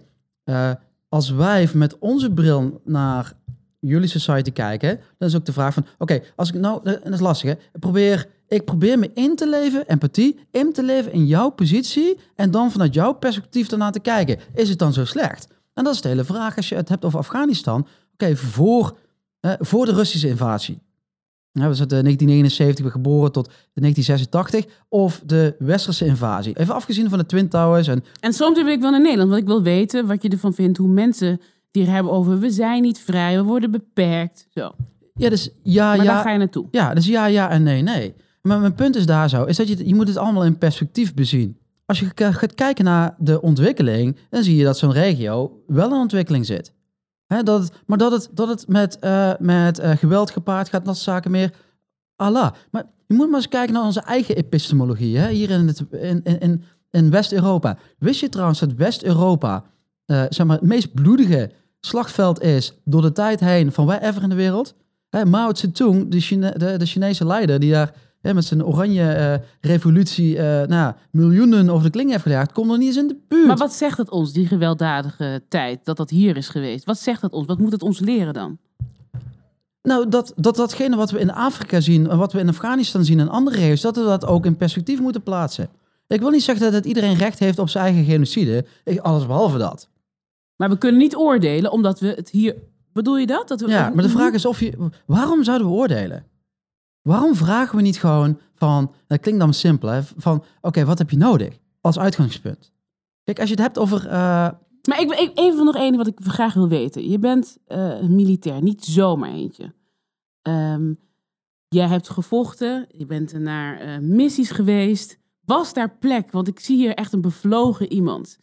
eh, als wij met onze bril naar jullie society kijken, dan is ook de vraag van, oké, als ik nou, dat is lastig hè, probeer ik probeer me in te leven, empathie, in te leven in jouw positie en dan vanuit jouw perspectief ernaar te kijken. Is het dan zo slecht? En dat is de hele vraag als je het hebt over Afghanistan. Oké, voor, voor de Russische invasie. Ja, we zijn in 1979 geboren tot 1986. Of de Westerse invasie. Even afgezien van de Twin Towers. En, En soms wil ik wel naar Nederland, want ik wil weten wat je ervan vindt. Hoe mensen die er hebben over we zijn niet vrij, we worden beperkt. Zo. ja, dus ja, Maar ja. daar ga je naartoe. Ja, dus ja, ja en nee, nee. Maar mijn punt is daar zo, is dat je, je moet het allemaal in perspectief bezien. Als je gaat kijken naar de ontwikkeling, dan zie je dat zo'n regio wel in ontwikkeling zit. Dat het, maar dat het, dat het met, eh, met eh, geweld gepaard gaat, dat zaken meer. Allah. Maar je moet maar eens kijken naar onze eigen epistemologie, hè, hier in, het, in, in, in, West-Europa. Wist je trouwens dat West-Europa eh, zeg maar, het meest bloedige slagveld is door de tijd heen van wherever in de wereld? Hè, Mao Zedong, de, de, de Chinese leider, die daar hè, met zijn oranje eh, revolutie eh, nou, miljoenen over de kling heeft gejaagd, komt nog niet eens in de buurt. Maar wat zegt het ons, die gewelddadige tijd, dat dat hier is geweest? Wat zegt het ons? Wat moet het ons leren dan? Nou, dat, dat datgene wat we in Afrika zien, en wat we in Afghanistan zien en andere regio's, dat we dat ook in perspectief moeten plaatsen. Ik wil niet zeggen dat het iedereen recht heeft op zijn eigen genocide. Ik, alles behalve dat. Maar we kunnen niet oordelen, omdat we het hier... Bedoel je dat? dat we, Ja, maar de vraag is of je... Waarom zouden we oordelen? Waarom vragen we niet gewoon van... Dat klinkt dan simpel, hè? Van, oké, wat heb je nodig? Als uitgangspunt. Kijk, als je het hebt over... eh, Maar ik, ik, even nog één wat ik graag wil weten. Je bent een militair, niet zomaar eentje. Ehm, jij hebt gevochten, je bent naar eh, missies geweest. Was daar plek? Want ik zie hier echt een bevlogen iemand.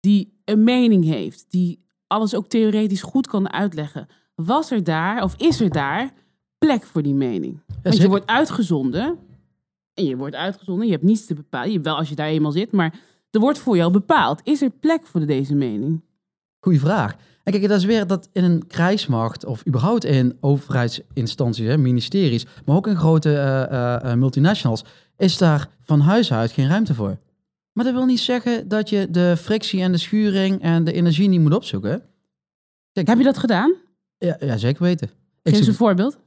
Die een mening heeft, die alles ook theoretisch goed kan uitleggen. Was er daar, of is er daar, plek voor die mening? Want je wordt uitgezonden. En je wordt uitgezonden, je hebt niets te bepalen. Je, wel als je daar eenmaal zit, maar er wordt voor jou bepaald. Is er plek voor deze mening? Goeie vraag. En kijk, dat is weer dat in een krijgsmacht of überhaupt in overheidsinstanties, hè, ministeries, maar ook in grote eh, eh, eh, multinationals, is daar van huis uit geen ruimte voor. Maar dat wil niet zeggen dat je de frictie en de schuring en de energie niet moet opzoeken. Kijk, Heb je dat gedaan? Ja, ja zeker weten. Ik Geef eens een voorbeeld.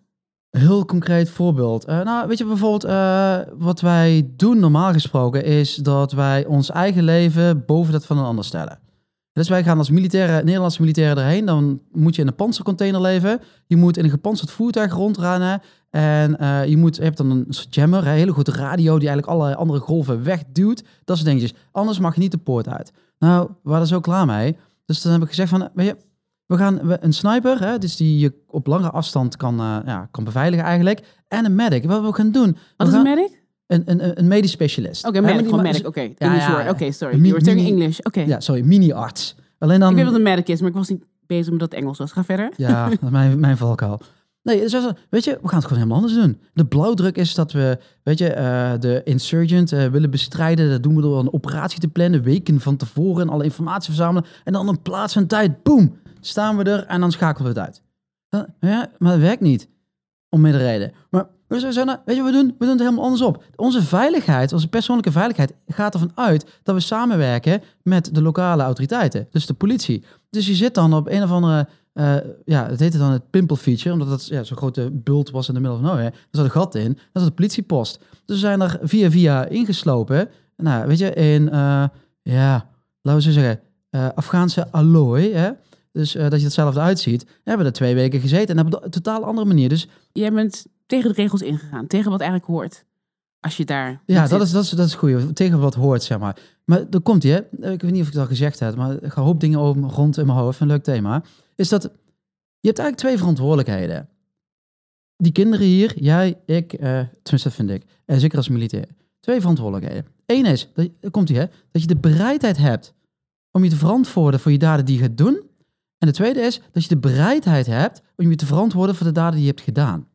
Heel concreet voorbeeld. Eh, nou, weet je bijvoorbeeld, eh, wat wij doen normaal gesproken is dat wij ons eigen leven boven dat van een ander stellen. Dus wij gaan als militaire, Nederlandse militairen erheen. Dan moet je in een panzercontainer leven. Je moet in een gepantserd voertuig rondrennen. En eh, je, moet, je hebt dan een jammer, een hele grote radio die eigenlijk alle andere golven wegduwt. Dat soort dingetjes. Anders mag je niet de poort uit. Nou, we waren zo klaar mee. Dus dan heb ik gezegd van, weet je, we gaan we- een sniper, hè, dus die je op langere afstand kan, eh, ja, kan beveiligen eigenlijk. En een medic. Wat we gaan doen? Wat is een medic? Een, een, een medisch specialist. Oké, maar medic, gewoon ma- medic. Oké, Ja, English ja, word. ja. Oké, sorry. Mini- You were talking English. Oké. Ja, sorry, mini-arts. Alleen dan... Ik weet wat een medic is, maar ik was niet bezig met dat het Engels was. Ga verder. Ja, dat is mijn, mijn valkuil. Nee, dus weet je, we gaan het gewoon helemaal anders doen. De blauwdruk is dat we, weet je, eh, de insurgent eh, willen bestrijden. Dat doen we door een operatie te plannen, weken van tevoren, alle informatie verzamelen. En dan een plaats en tijd, boem, staan we er en dan schakelen we het uit. Ja, maar dat werkt niet. Om meerdere reden. Maar we nou, weet je we doen? We doen het helemaal andersom. Onze veiligheid, onze persoonlijke veiligheid, gaat ervan uit dat we samenwerken met de lokale autoriteiten. Dus de politie. Dus je zit dan op een of andere, eh, ja, het heette dan het pimple feature, omdat dat ja, zo'n grote bult was in de middle of nowhere. Er zat een gat in, dat is de politiepost. Dus we zijn er via via ingeslopen. Nou, weet je, in, eh, ja, laten we zo zeggen, eh, Afghaanse allooi, hè? Dus eh, dat je hetzelfde uitziet. We hebben er twee weken gezeten en hebben op een totaal andere manier. Dus Jij bent tegen de regels ingegaan. Tegen wat eigenlijk hoort. Als je daar ja, dat is, dat, is, dat is goed. Tegen wat hoort, zeg maar. Maar er komt hij. Ik weet niet of ik het al gezegd heb, maar ik ga een hoop dingen over, rond in mijn hoofd. Een leuk thema. Is dat je hebt eigenlijk twee verantwoordelijkheden. Die kinderen hier, jij, ik, tenminste dat vind ik. En zeker als militair. Twee verantwoordelijkheden. Eén is, dat, komt hij, hè, dat je de bereidheid hebt om je te verantwoorden voor je daden die je gaat doen. En de tweede is dat je de bereidheid hebt om je te verantwoorden voor de daden die je hebt gedaan.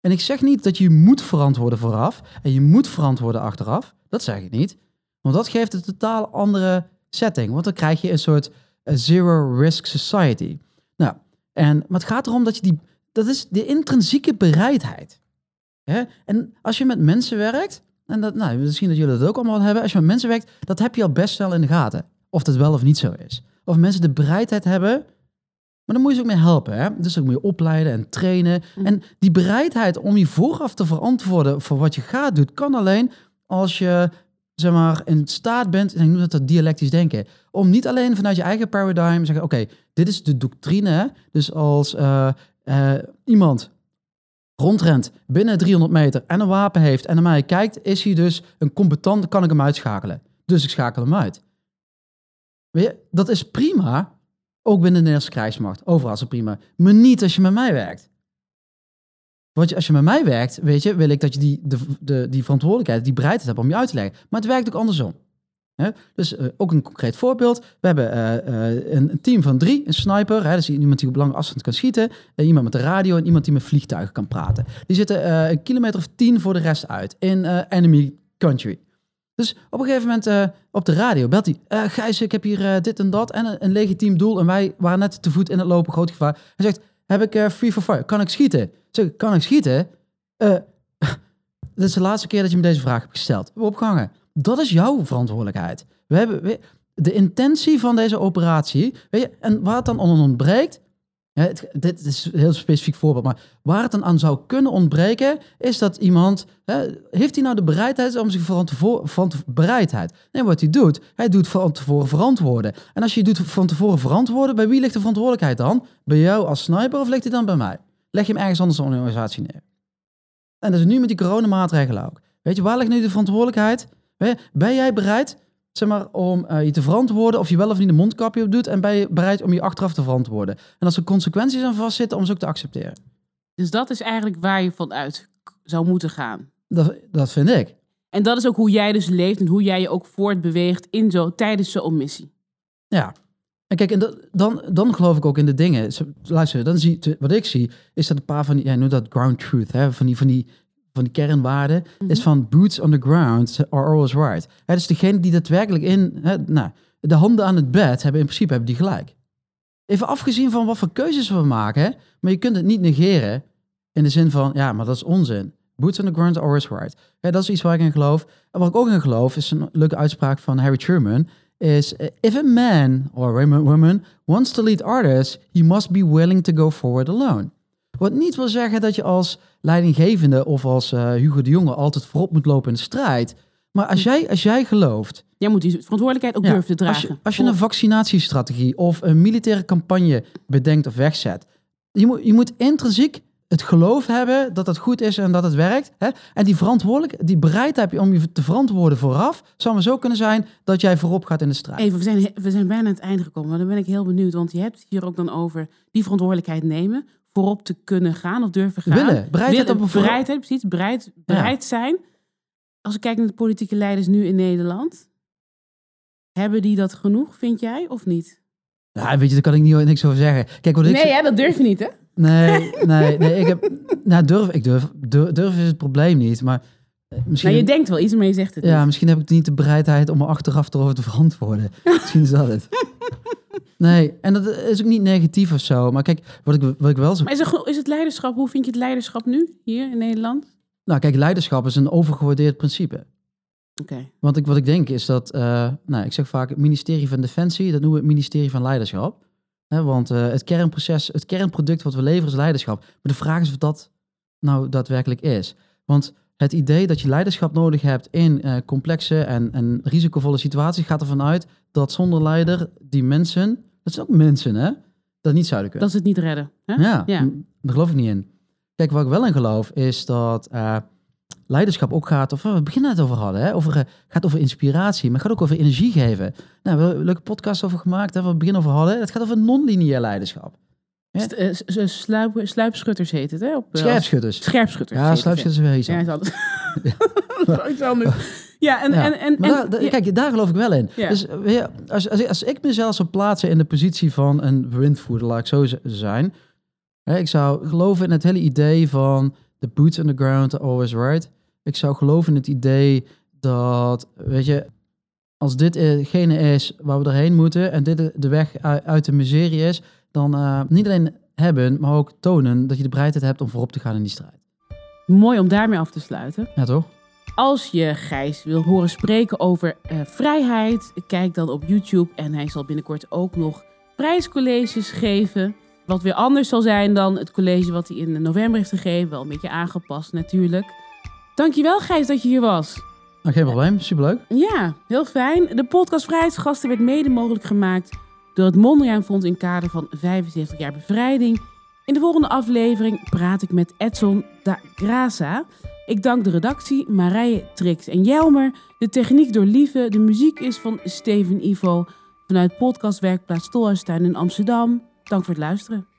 En ik zeg niet dat je moet verantwoorden vooraf en je moet verantwoorden achteraf. Dat zeg ik niet. Want dat geeft een totaal andere setting. Want dan krijg je een soort eh, zero risk society. Nou, en, maar het gaat erom dat je die... Dat is de intrinsieke bereidheid. En als je met mensen werkt... En dat, nou, misschien dat jullie dat ook allemaal hebben. Als je met mensen werkt, dat heb je al best wel in de gaten. Of dat wel of niet zo is. Of mensen de bereidheid hebben Maar dan moet je ze ook mee helpen. Hè? Dus dan moet je opleiden en trainen. Mhm. En die bereidheid om je vooraf te verantwoorden voor wat je gaat doen, kan alleen als je zeg maar, in staat bent, en ik noem dat dat dialectisch denken, om niet alleen vanuit je eigen paradigm te zeggen, oké, dit is de doctrine. hè. Dus als eh, eh, iemand rondrent binnen 300 meter en een wapen heeft en naar mij kijkt, is hij dus een combatant, kan ik hem uitschakelen. Dus ik schakel hem uit. Weet je, dat is prima, ook binnen de Nederlandse krijgsmacht. Overal het prima. Maar niet als je met mij werkt. Want als je met mij werkt, weet je, wil ik dat je die, de, de, die verantwoordelijkheid, die bereidheid hebt om je uit te leggen. Maar het werkt ook andersom. Dus eh, ook een concreet voorbeeld. We hebben eh, eh, een, team van drie, een sniper, hè, dus iemand die op lange afstand kan schieten, iemand met een radio en iemand die met vliegtuigen kan praten. Die zitten een kilometer of tien voor de rest uit in enemy country. Dus op een gegeven moment eh, op de radio belt hij, eh Gijs, ik heb hier eh, dit en dat en een, legitiem doel en wij waren net te voet in het lopen, groot gevaar. Hij zegt, heb ik free for fire, kan ik schieten? Ik zeg, kan ik schieten? Dit is de laatste keer dat je me deze vraag hebt gesteld. We opgehangen. Dat is jouw verantwoordelijkheid. We hebben de intentie van deze operatie. Weet je, en waar het dan aan ontbreekt. Dit is een heel specifiek voorbeeld, maar waar het dan aan zou kunnen ontbreken, is dat iemand. Hè, heeft hij nou de bereidheid om zich van tevoren. Van te- bereidheid. Nee, wat hij doet, hij doet van tevoren verantwoorden. En als je doet van tevoren verantwoorden, bij wie ligt de verantwoordelijkheid dan? Bij jou als sniper of ligt die dan bij mij? Leg je hem ergens anders in de organisatie neer? En dat is nu met die coronamaatregelen ook. Weet je, waar ligt nu de verantwoordelijkheid? Ben jij bereid zeg maar, om eh, je te verantwoorden of je wel of niet een mondkapje op doet? En ben je bereid om je achteraf te verantwoorden? En als er consequenties aan vastzitten, om ze ook te accepteren. Dus dat is eigenlijk waar je vanuit zou moeten gaan. Dat, dat vind ik. En dat is ook hoe jij dus leeft en hoe jij je ook voortbeweegt in zo, tijdens zo'n missie. Ja. En kijk, en dat- dan, dan geloof ik ook in de dingen. Luister, dan zie, wat ik zie, is dat een paar van die, jij noemt dat ground truth, hè, van die, van die, van die kernwaarden, is van boots on the ground are always right. Hè, dus degene die daadwerkelijk in, hè, nou, de handen aan het bed hebben, in principe hebben die gelijk. Even afgezien van wat voor keuzes we maken, maar je kunt het niet negeren in de zin van, ja, maar dat is onzin. Boots on the ground are always right. Dat is iets waar ik in geloof. En wat ik ook in geloof, is een leuke uitspraak van Harry Truman, is uh, if a man or a woman wants to lead others, he must be willing to go forward alone. Wat niet wil zeggen dat je als leidinggevende of als eh, Hugo de Jonge altijd voorop moet lopen in de strijd. Maar als jij, als jij gelooft Jij moet die verantwoordelijkheid ook ja, durven te als dragen. je, als je een vaccinatiestrategie of een militaire campagne bedenkt of wegzet, je moet, je moet intrinsiek het geloof hebben dat het goed is en dat het werkt. Hè? En die verantwoordelijk, die bereidheid heb je om je te verantwoorden vooraf, zou maar zo kunnen zijn dat jij voorop gaat in de strijd. Even, we zijn, we zijn bijna aan het einde gekomen, maar dan ben ik heel benieuwd. Want je hebt hier ook dan over die verantwoordelijkheid nemen, voorop te kunnen gaan of durven gaan. Willen, bereidheid Willen, op een bereidheid, precies, bereid, bereid zijn. Als ik kijk naar de politieke leiders nu in Nederland, hebben die dat genoeg, vind jij, of niet? Ja, weet je, daar kan ik niet, niks over zeggen. Kijk, wat ik Nee, hè, dat durf je niet, hè? Nee, nee, nee. Ik heb, nou, durf, ik durf, durf, durf is het probleem niet, maar misschien, Nou, je denkt wel iets, maar je zegt het ja, niet. misschien heb ik niet de bereidheid om me achteraf erover te verantwoorden. misschien is dat het. Nee, en dat is ook niet negatief of zo. Maar kijk, wat ik, wat ik wel zo... Maar is, geno- is het leiderschap, hoe vind je het leiderschap nu, hier in Nederland? Nou, kijk, leiderschap is een overgewaardeerd principe. Oké. Want ik, wat ik denk is dat, eh, nou, ik zeg vaak het ministerie van Defensie, dat noemen we het ministerie van Leiderschap. Hè, want eh, het kernproces, het kernproduct wat we leveren is leiderschap. Maar de vraag is of dat nou daadwerkelijk is. Want het idee dat je leiderschap nodig hebt in eh, complexe en, en risicovolle situaties gaat ervan uit dat zonder leider die mensen, dat zijn ook mensen hè, dat niet zouden kunnen. Dat ze het niet redden. Hè? Ja, Ja. daar geloof ik niet in. Kijk, waar ik wel in geloof is dat eh, leiderschap ook gaat, of waar we het begin net over hadden, hè, over, eh, gaat over inspiratie, maar gaat ook over energie geven. Nou, we hebben een leuke podcast over gemaakt, hè, we het begin over hadden. Het gaat over non-lineair leiderschap. St- eh, s- s- sluip, sluipschutters heet het, hè? Op, eh, Scherpschutters. Scherpschutters. Ja, hè? sluipschutters is weer iets Ja, is altijd. Ja, en... Ja. en, en, en- daar- ja. kijk, daar geloof ik wel in. Dus eh, als, als, ik- als ik mezelf zou plaatsen in de positie van een windvoerder, laat ik zo zijn. Hè, ik zou geloven in het hele idee van the boots on the ground are always right. Ik zou geloven in het idee dat, weet je, als dit hetgene is waar we doorheen moeten en dit de- weg uit de miserie is, dan eh, niet alleen hebben, maar ook tonen dat je de bereidheid hebt om voorop te gaan in die strijd. Mooi om daarmee af te sluiten. Ja, toch? Als je Gijs wil horen spreken over eh, vrijheid, kijk dan op YouTube. En hij zal binnenkort ook nog prijscolleges geven. Wat weer anders zal zijn dan het college wat hij in november heeft gegeven. Wel een beetje aangepast natuurlijk. Dankjewel Gijs dat je hier was. Nou, geen probleem, superleuk. Ja, heel fijn. De podcast Vrijheidsgasten werd mede mogelijk gemaakt door het Mondriaan Fonds in kader van 75 jaar bevrijding. In de volgende aflevering praat ik met Edson da Graça. Ik dank de redactie, Marije, Trix en Jelmer. De techniek door Lieve. De muziek is van Steven Ivo vanuit podcastwerkplaats Tolhuistuin in Amsterdam. Dank voor het luisteren.